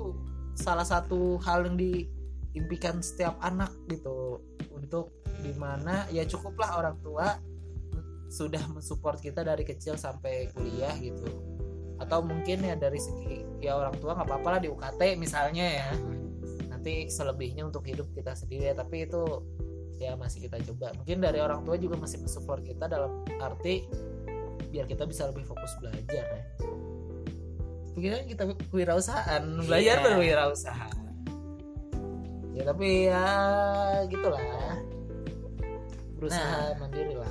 salah satu hal yang diimpikan setiap anak gitu. Untuk di mana ya cukuplah orang tua sudah mensupport kita dari kecil sampai kuliah gitu. Atau mungkin ya dari segi ya orang tua nggak apa-apa lah di UKT misalnya ya. Nanti selebihnya untuk hidup kita sendiri ya. Tapi itu ya masih kita coba. Mungkin dari orang tua juga masih mensupport kita dalam arti biar kita bisa lebih fokus belajar ya. Pikiran kita kewirausahaan belajar Iya. berwirausaha ya tapi ya gitulah. Berusaha mandiri lah.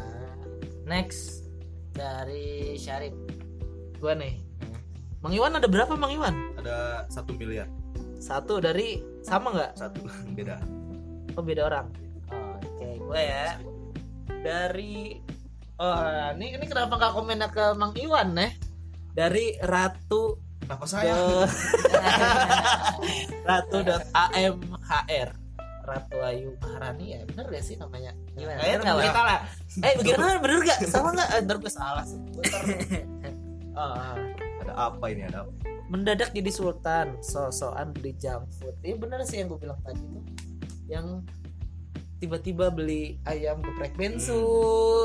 Next dari Syarif. Gua nih. Mang Iwan ada berapa Mang Iwan? Ada satu miliar. Satu dari sama nggak? Satu beda. Oh beda orang gue ya dari oh ini ini kenapa nggak komennya ke Mang Iwan nih dari Ratu kenapa ke saya ratu.amhr Ratu Ayu Maharani ya bener gak sih namanya? Gimana? Eh, Bener lah eh bagaimana bener gak salah nggak? Eh, ntar gue salah. Oh, oh. ada apa ini ada apa? Mendadak jadi sultan sosokan beli junk food ya bener sih yang gue bilang tadi tuh. Yang tiba-tiba beli ayam geprek bensu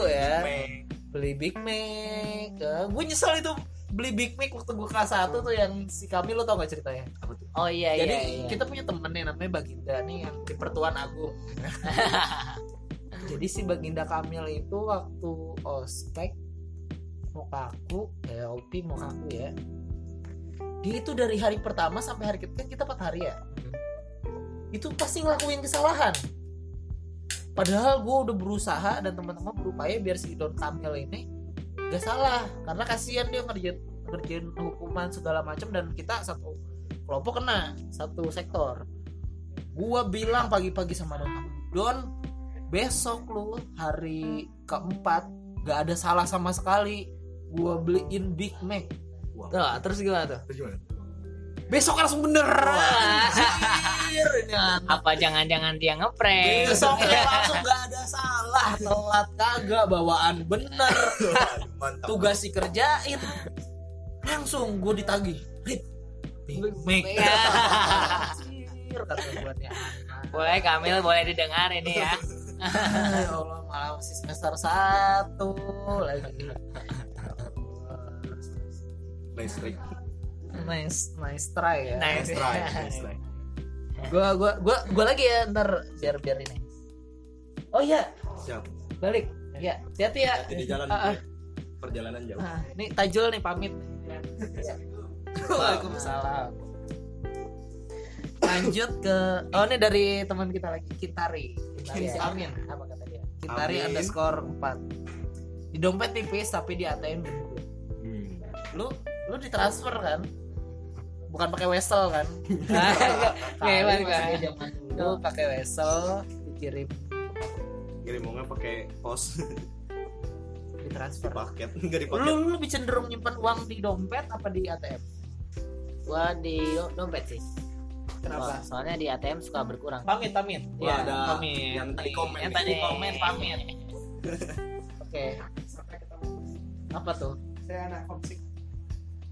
ya. Meng. beli Big Mac ya, gue nyesel itu beli Big Mac waktu gue kelas 1 tuh yang si kami lo tau gak ceritanya? Apa tuh? Oh iya jadi iya, iya. kita punya temen nih namanya Baginda nih yang di Pertuan Agung. Jadi si Baginda Kamil itu waktu ospek Mokaku ya OP Mokaku ya. Dia itu dari hari pertama sampai hari ketiga kita empat hari ya. Itu pasti ngelakuin kesalahan padahal gue udah berusaha dan teman-teman berupaya biar si Don Kamil ini gak salah. Karena kasihan dia ngerjain ngerjain hukuman segala macam dan kita satu kelompok kena satu sektor. Gua bilang pagi-pagi sama Don Kamil, Don besok lu hari keempat gak ada salah sama sekali. Gua beliin Big Mac. Wow. nah, terus gimana tuh? Terus gimana? besok langsung bener Anjir, ini anak. apa jangan-jangan dia ngeprank? Besoknya langsung gak ada salah telat kagak bawaan bener. Mantap. Tugas dikerjain. Langsung gue ditagih Rit Mac Iya. Kata boleh Kamil boleh didengar ini ya. Ya Allah malah masih semester satu. Lagi. Nice try. Nice nice try ya. Nice. nice try nice try gua gua gua gua lagi ya ntar biar biar ini oh iya siap balik ya hati-hati ya Hati di jalan Ah, ah. perjalanan jauh Nah, ini Tajul nih pamit. Waalaikumsalam. Lanjut ke oh ini dari teman kita lagi Kitari. Kitari si Amin. Apa kata dia? Kitari Amin. underscore 4 Di dompet tipis tapi di ATM gede. Hmm. Lu lu ditransfer kan? Bukan pakai wesel kan? Masih Kak? zaman dulu pakai wesel dikirim ngirim uangnya pakai pos ditransfer. paket nggak di Lu paket lu lebih cenderung nyimpan uang di dompet apa di ATM? gua di do- dompet sih Kenapa? Soalnya di ATM suka berkurang Pamit, pamit. Wah, Ya, ada pamit. yang tadi Nih, komen Yang tadi komen pamit. Oke. Apa tuh? saya anak homesick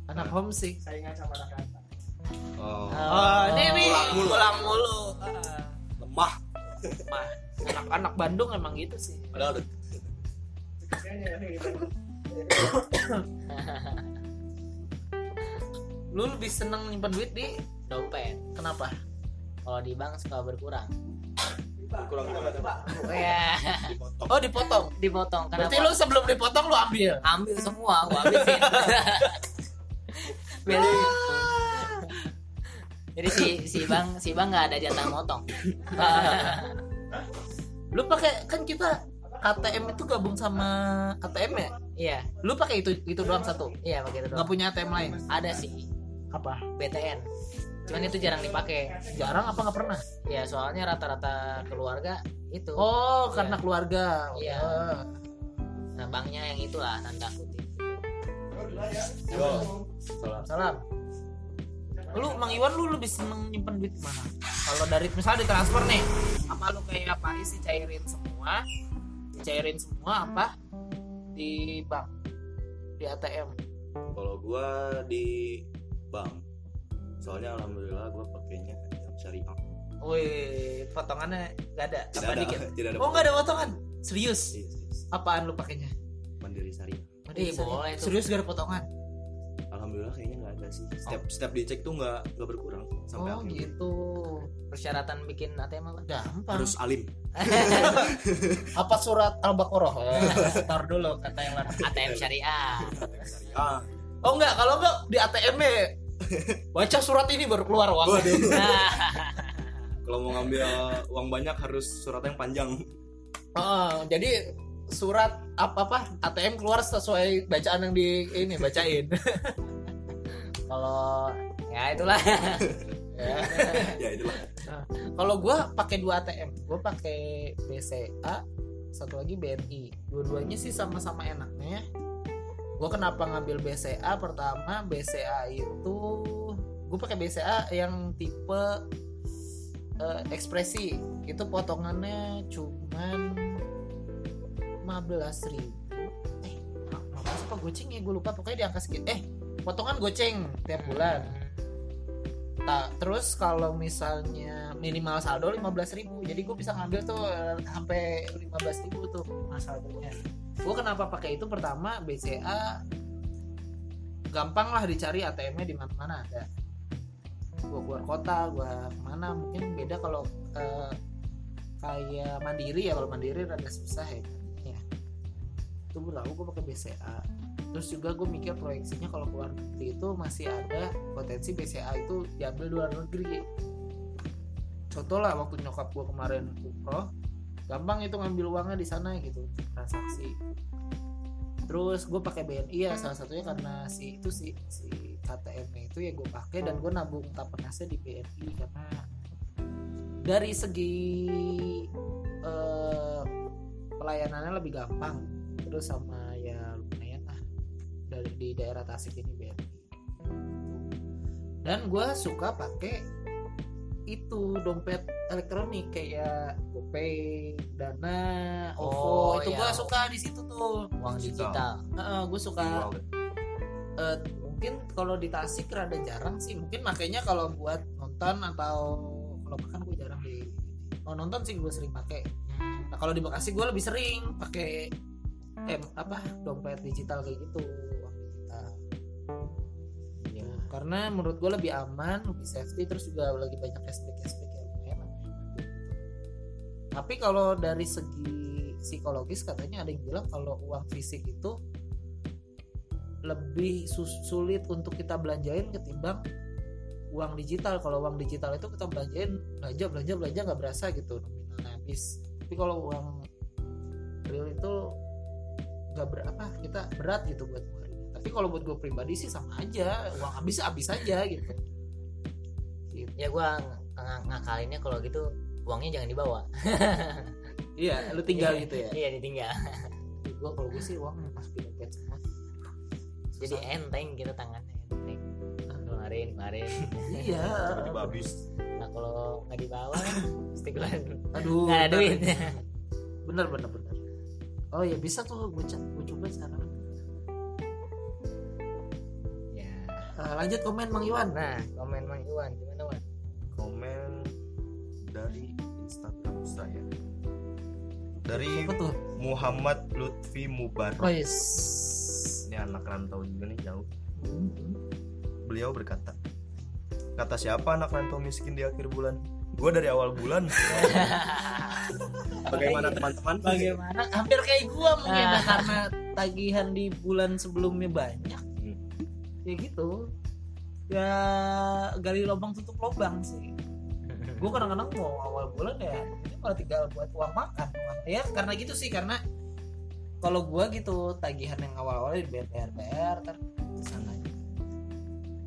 Anak homesick. saingan sama anak anak oh, Oh, ini nih pulang mulu. pulang mulu. Ah, lemah. Mah, anak-anak Bandung emang gitu sih. padahal gitu Lu lebih seneng nyimpan duit di dompet. Kenapa? kalau di bank suka berkurang. Kurang oh ya dipotong. Oh, dipotong. dipotong. Berarti kenapa lu sebelum dipotong lu ambil. ambil semua gua habisin Biar- jadi si si bang si bang nggak ada jatah motong. Lu pakai kan kita KTM itu gabung sama ATM ya? iya. Lu pakai itu itu doang satu. iya begitu Nggak doang. Punya ATM lain. ada sih. Apa? BTN cuman itu jarang dipakai. Jarang apa nggak pernah? Ya soalnya rata-rata keluarga itu. Oh karena keluarga. Iya. Oh. nah banknya yang itulah tanda kutip Yo, salam. salam lu Mang Iwan lu lebih seneng nyimpen duit di mana? Kalau dari misalnya ditransfer nih apa lu kayak Pak Is dicairin semua dicairin semua apa? Di bank di ATM Kalau gua di bank, soalnya alhamdulillah gua pakainya yang syariah. Wih, potongannya gak ada Tidak apa ada, dikit. Tidak ada. oh nggak ada potongan. serius? Iya, serius. apaan lu pakainya? Mandiri syariah. Ih, boleh tuh. serius gak ada potongan Alhamdulillah kayaknya nggak ada sih. Setiap setiap dicek tuh nggak nggak berkurang sampai oh akhir. gitu. Persyaratan bikin ATM apa? Gampang. Harus alim. apa surat al-baqarah? Tar dulu kata yang lain. ATM syariah. Ah, oh enggak kalau enggak di ATM -nya baca surat ini baru keluar uang Kalau mau ngambil uang banyak harus surat yang panjang. Oh, jadi surat apa apa ATM keluar sesuai bacaan yang di ini bacain kalau ya itulah Ya. ya itulah. kalau gue pakai dua ATM gue pakai BCA satu lagi BNI dua-duanya sih sama-sama enaknya gue kenapa ngambil BCA pertama BCA itu gue pakai BCA yang tipe eh, ekspresi itu potongannya cuman 15.000 ribu. Eh apa apa? Goceng ya? Gue lupa. Pokoknya di angka segitu eh potongan goceng tiap bulan. Nah, terus kalau misalnya minimal saldo 15.000 jadi gue bisa ngambil tuh eh, sampai 15.000 tuh minimal saldonya. Gue kenapa pakai itu? Pertama BCA gampang lah dicari ATM-nya di mana-mana ada. Gue keluar kota gue ke mana mungkin beda kalau eh, kayak mandiri ya. Kalau mandiri rada susah ya itu tahu gue pakai BCA terus juga gue mikir proyeksinya kalau keluar negeri itu masih ada potensi BCA itu diambil di luar negeri. Contoh lah waktu nyokap gue kemarin umroh gampang itu ngambil uangnya di sana gitu transaksi. Terus gue pakai BNI ya salah satunya karena si itu si si KTM itu ya gue pakai dan gue nabung tapernasnya di BNI karena dari segi eh, pelayanannya lebih gampang terus sama ya lumayan lah. Dari di daerah Tasik ini BNI dan gue suka pakai itu dompet elektronik kayak GoPay, Dana, OVO Oh, itu iya. gue suka di situ tuh. uang Digital. digital gue suka. Eh, mungkin kalau di Tasik rada jarang sih. Mungkin makanya kalau buat nonton atau kalau makan gue jarang di kalau nonton sih gue sering pakai. Nah kalau di Bekasi gue lebih sering pakai em apa dompet digital kayak gitu uang digital Iya. karena menurut gue lebih aman lebih safety terus juga lagi banyak cashback cashback yang lah. tapi kalau dari segi psikologis katanya ada yang bilang kalau uang fisik itu lebih sulit untuk kita belanjain ketimbang uang digital kalau uang digital itu kita belanjain belanja belanja belanja nggak berasa gitu nominalnya habis tapi kalau uang nggak berapa kita berat gitu buat ngeluarinnya tapi kalau buat gue pribadi sih sama aja. Uang habis habis aja gitu. Gitu. ya gua ng- ngakalinnya kalau gitu uangnya jangan dibawa. Iya lu tinggal Iya, gitu ya? Iya ditinggal. Gue kalau gue sih uang masukin dompet semua. Jadi enteng gitu tangannya enteng. Kemarin kemarin iya. Tiba-tiba habis. nah kalau nggak dibawa kan pasti gue aduh nggak ada duit. bener bener bener oh ya bisa tuh gue gue coba sekarang ya Eh, lanjut komen Mang Iwan nah komen mang Iwan gimana Wan Komen dari Instagram saya. Dari apa tuh Muhammad Lutfi Mubarak. oh yes Ini anak rantau juga nih jauh. Beliau berkata, kata siapa anak rantau miskin di akhir bulan? Gue dari awal bulan. Bagaimana teman-teman? bagaimana hampir kayak gua mungkin Ah. nah, karena tagihan di bulan sebelumnya banyak Hmm. ya gitu ya gali lubang tutup lubang sih gua kadang-kadang mau awal bulan ya ini malah tinggal buat uang makan ya karena gitu sih karena kalau gua gitu tagihan yang awal-awal di BPR PR ter sana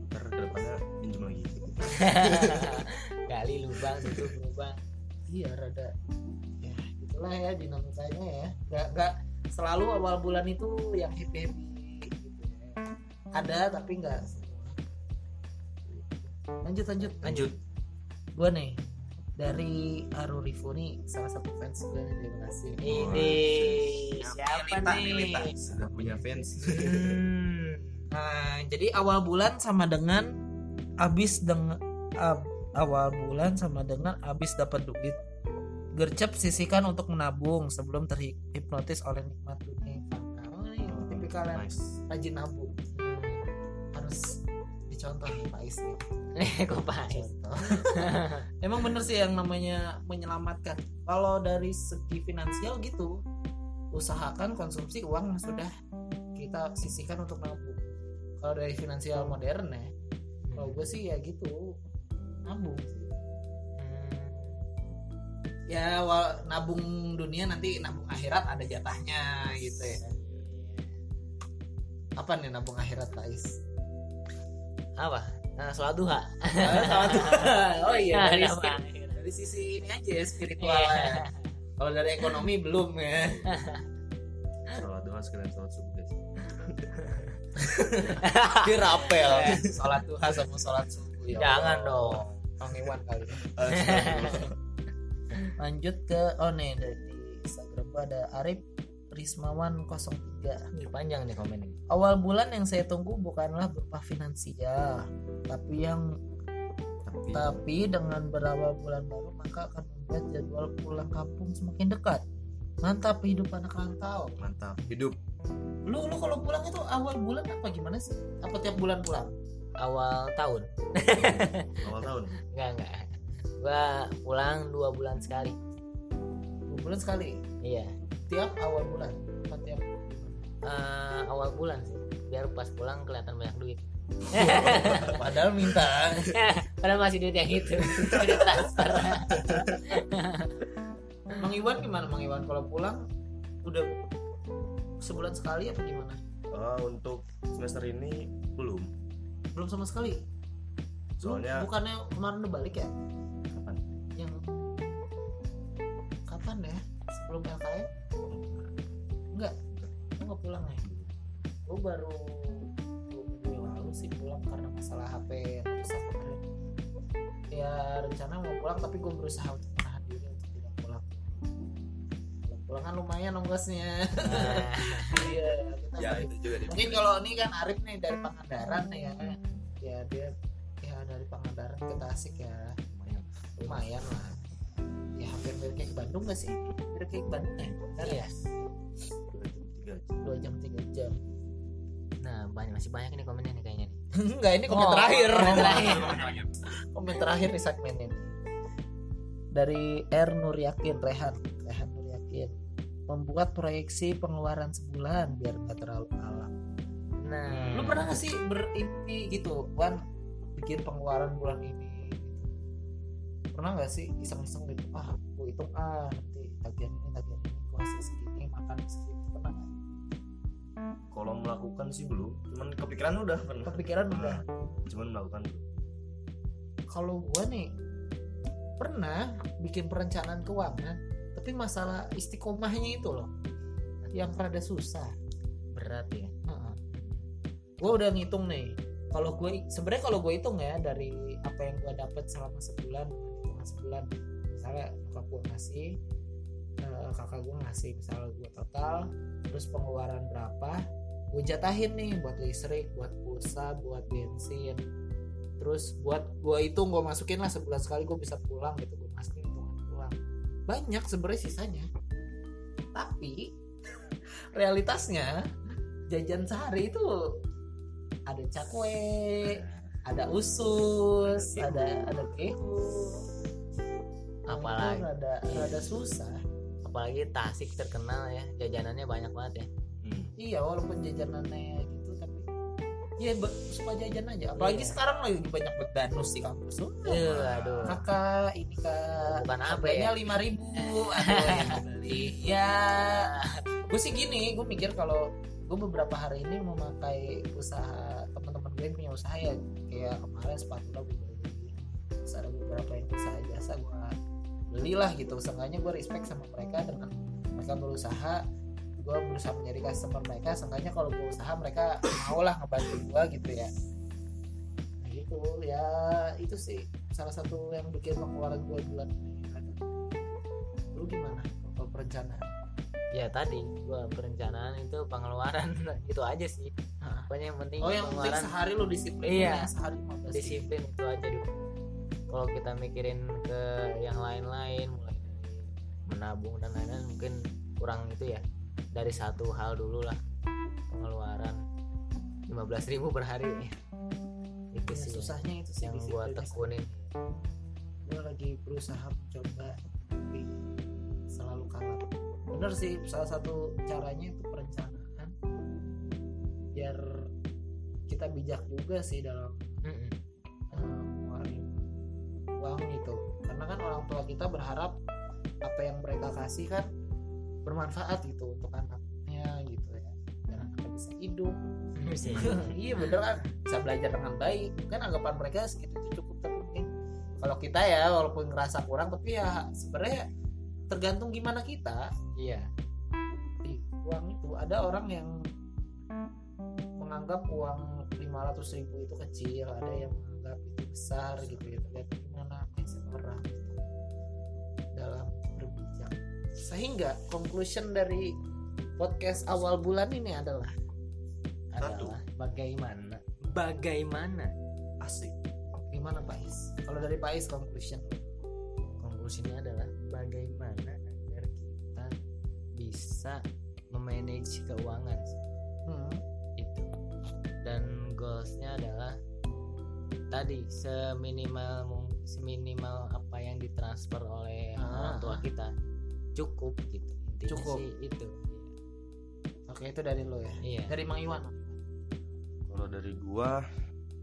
Ntar ke depannya pinjam lagi gali lubang tutup lubang. Iya rada. Ya itulah ya dinamikanya ya. Nggak nggak selalu awal bulan itu yang happy happy gitu ya. Ada tapi nggak semua. Lanjut lanjut. Lanjut. Gue nih dari Arurifu nih salah satu fans gue nih terima kasih. Ini siapa Milita, nih? Milita. sudah punya fans. Hmm. Nah, jadi awal bulan sama dengan abis dengan awal bulan sama dengan abis dapat duit. Gercep sisihkan untuk menabung sebelum terhipnotis oleh nikmat dunia. Oh, ini tipikal yang nice rajin nabung. Harus dicontoh nih Pak Is nih. Eh, kok pahit Contoh. Emang bener sih yang namanya menyelamatkan. Kalau dari segi finansial gitu, usahakan konsumsi uang yang sudah kita sisihkan untuk nabung. Kalau dari finansial modern ya, kalau gue sih ya gitu, nabung. sih. Ya, wal- nabung dunia nanti nabung akhirat ada jatahnya gitu ya. Apa nih nabung akhirat Pak Is? apa nah, sholat duha oh iya, dari, spir- akhirat. dari sisi ini aja ya spiritual Iya. ya. Kalau dari ekonomi belum ya. sholat doa sekalian sholat subuh guys Dirapel. Sholat duha sama sholat subuh ya. jangan Allah. dong Bang Iwan kali. Lanjut ke oh nih dari Instagram gua ada Arif Rismawan 03 Ini panjang nih komen ini Awal bulan yang saya tunggu bukanlah berupa finansial, tapi yang tapi tapi dengan berawal bulan baru maka akan membuat jadwal pulang kampung semakin dekat. Mantap hidup anak rantau. mantap hidup Lu lu kalau pulang itu awal bulan apa gimana sih? Apa tiap bulan pulang? Awal tahun. Awal tahun? Enggak enggak. Gua pulang dua bulan sekali. Dua bulan sekali. iya. Tiap awal bulan. Apa tiap? Eh, awal bulan sih. Biar pas pulang kelihatan banyak duit. Padahal minta. padahal masih duit yang itu. Duit transfer. Mang Iwan gimana Mang Iwan? Kalau pulang udah sebulan sekali apa gimana? Ah, untuk semester ini belum Belum sama sekali. Lu soalnya bukannya kemarin udah balik ya? kapan Yang kapan ya? Sebelum LKM? Enggak. Lu nggak pulang ya? Gue baru dua minggu yang lalu sih pulang karena masalah HP rusak kemarin. Ya rencana mau pulang tapi gue berusaha untuk pulang kan lumayan ongkosnya. nah, Iya, kita ya itu juga mungkin kalau ini kan Arif nih dari Pangandaran nih ya ya dia ya dari Pangandaran ke Tasik ya. Lumayan. Lah. Ya hampir mirip kayak ke Bandung gak sih? Mirip kayak ke Bandung ya? Ya? Iya tiga dua jam tiga jam. Nah banyak masih banyak nih komennya nih kayaknya nih. Enggak ini komen Oh, terakhir. komen terakhir. komen terakhir di segmen ini. Dari R Nur Yakin Rehan. Rehan Nur Yakin membuat proyeksi pengeluaran sebulan biar gak terlalu alam nah lu pernah gak sih berimpi gitu Wan bikin pengeluaran bulan ini gitu. pernah gak sih iseng-iseng gitu ah gue hitung ah nanti tagihan ini tagihan ini gue hasil segini makan segini pernah gak? kalau melakukan sih belum cuman kepikiran udah pernah. Kepikiran udah? Cuman melakukan. Kalau gue nih pernah bikin perencanaan keuangan tapi masalah istiqomahnya itu loh. Yang rada susah. Berat ya. Gue udah ngitung nih. Kalau gue sebenarnya kalau gue hitung ya dari apa yang gue dapat selama sebulan hitungan sebulan misalnya kakak gue ngasih eh, kakak gue ngasih misalnya gue total terus pengeluaran berapa gue jatahin nih buat listrik buat pulsa buat bensin. Terus buat gue hitung gue masukin lah sebulan sekali gue bisa pulang gitu gue masukin banyak sebenarnya sisanya. Tapi realitasnya jajan sehari itu ada cakwe ada usus ada ada kehu Apalagi- itu rada rada susah. Apalagi Tasik terkenal ya jajanannya banyak banget ya. Hmm. iya walaupun jajanannya ya suka jajan aja. Apalagi Iya. sekarang lagi banyak bedanus di kampus. Tuh Eh, aduh. kakak ini kak. Bukan apa ya? lima ribu. Aduh yang beli ya gue sih gini gue mikir kalau gue beberapa hari ini memakai usaha teman-teman gue yang punya usaha ya. Kayak kemarin sepatu lah gue beli. Terus ada beberapa yang usaha jasa gue belilah gitu. Seenggaknya gue respect sama mereka dengan mereka berusaha gue berusaha menjadi customer mereka seenggaknya kalau gue usaha mereka mau lah ngebantu gue gitu ya. Nah, gitu. Ya itu sih salah satu yang bikin pengeluaran gue bulan ini. Lu gimana kalau perencanaan? Ya tadi gua perencanaan itu pengeluaran. Itu aja sih. Hah. pokoknya yang penting oh yang penting pengeluaran. sehari lu disiplin Iya. sehari 15 ribu. disiplin itu aja dulu. Kalau kita mikirin ke yang lain-lain mulai menabung dan lain-lain mungkin kurang itu ya dari satu hal dulu lah. Pengeluaran. 15.000 per hari. Itu Ya, sih susahnya itu sih yang gua tekunin. Gue lagi berusaha mencoba tapi selalu kalah. Bener sih salah satu caranya itu perencanaan. Biar kita bijak juga sih dalam Mm-mm. eh, uang itu. Karena kan orang tua kita berharap apa yang mereka kasih kan bermanfaat gitu untuk anaknya gitu ya. Dan anaknya bisa hidup. Bisa. iya bener kan bisa belajar dengan baik. Kan anggapan mereka segitu itu cukup tapi mungkin kalau kita ya walaupun ngerasa kurang tapi ya sebenarnya tergantung gimana kita. Iya. Di uang itu ada orang yang menganggap uang 500 ribu itu kecil ada yang menganggap itu besar gitu ya. Tergantung gimana mindset orang sehingga conclusion dari podcast awal bulan ini adalah Satu. adalah bagaimana? Bagaimana? Asik. Gimana Pak Is? Kalau dari Pak Is conclusion. Konklusinya adalah bagaimana agar kita bisa memanage keuangan. Hmm. itu. Dan goalsnya adalah tadi seminimal seminimal apa yang ditransfer oleh Ah, orang tua ah. kita cukup gitu intinya Cukup. sih itu. Oke itu dari lo ya. Iya. Dari Mang Iwan. Kalau dari gua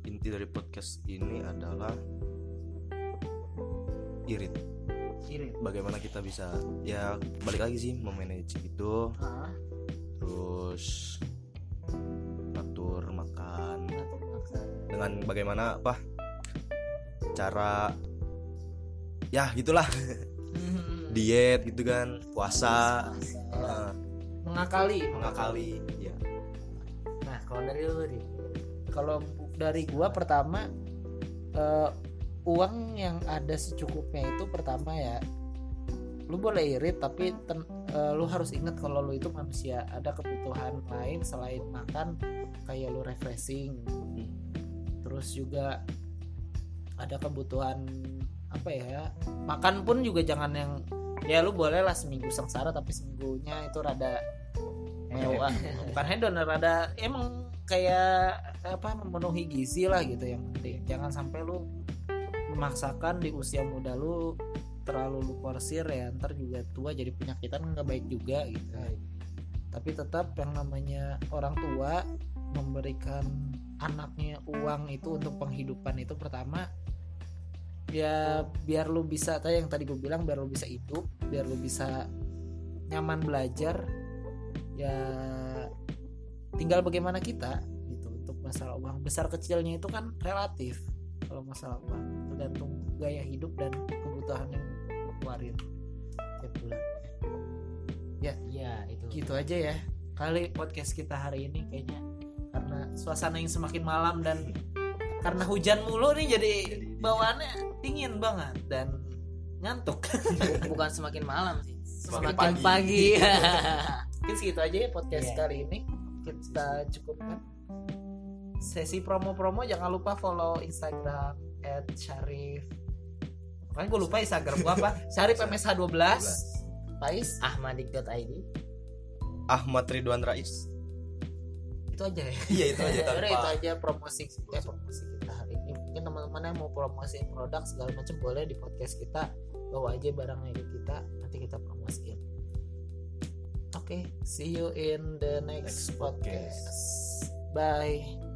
inti dari podcast ini adalah irit. Irit. Bagaimana kita bisa ya balik lagi sih memanage itu. Ah, terus atur makan. dengan bagaimana apa cara ya gitulah. Hmm. Diet gitu kan puasa eh, mengakali. mengakali ya nah kalau dari lu Ri, kalau dari gua pertama eh, uang yang ada secukupnya itu pertama ya lu boleh irit tapi ten- eh, lu harus ingat kalau lu itu manusia. Ada kebutuhan lain selain makan kayak lu refreshing. Terus juga ada kebutuhan apa ya makan pun juga jangan yang ya lu boleh lah seminggu sengsara tapi seminggunya itu rada mewah. Bukan hedon rada emang kayak apa memenuhi gizi lah gitu yang penting. Jangan sampai lu memaksakan di usia muda lu terlalu lu porsir ya ntar juga tua jadi penyakitan nggak baik juga gitu. Tapi tetap yang namanya orang tua memberikan anaknya uang itu untuk penghidupan itu pertama ya biar lu bisa tadi yang tadi gue bilang biar lu bisa hidup biar lu bisa nyaman belajar ya tinggal bagaimana kita gitu. Untuk masalah uang besar kecilnya itu kan relatif kalau masalah uang. Tergantung gaya hidup dan kebutuhan yang lu keluarin tiap bulan. Iya itu. gitu aja ya. Kali podcast kita hari ini kayaknya. Karena suasana yang semakin malam dan karena hujan mulu nih jadi bawaannya dingin banget dan ngantuk. Bukan semakin malam sih Semakin semakin pagi, mungkin segitu aja ya podcast Iya. kali ini. Kita cukupkan. Sesi promo-promo jangan lupa follow Instagram at Syarif. Kan gue lupa Instagram gue apa. Syarif MSH 12 Pais ahmadik.id Ahmad Ridwan Rais. Itu aja ya? Iya itu aja itu aja promosi eh, promosi mungkin teman-teman yang mau promosi produk segala macam boleh di podcast kita bawa aja barangnya ke kita nanti kita promosiin. Oke see you in the next, Next podcast. podcast. Bye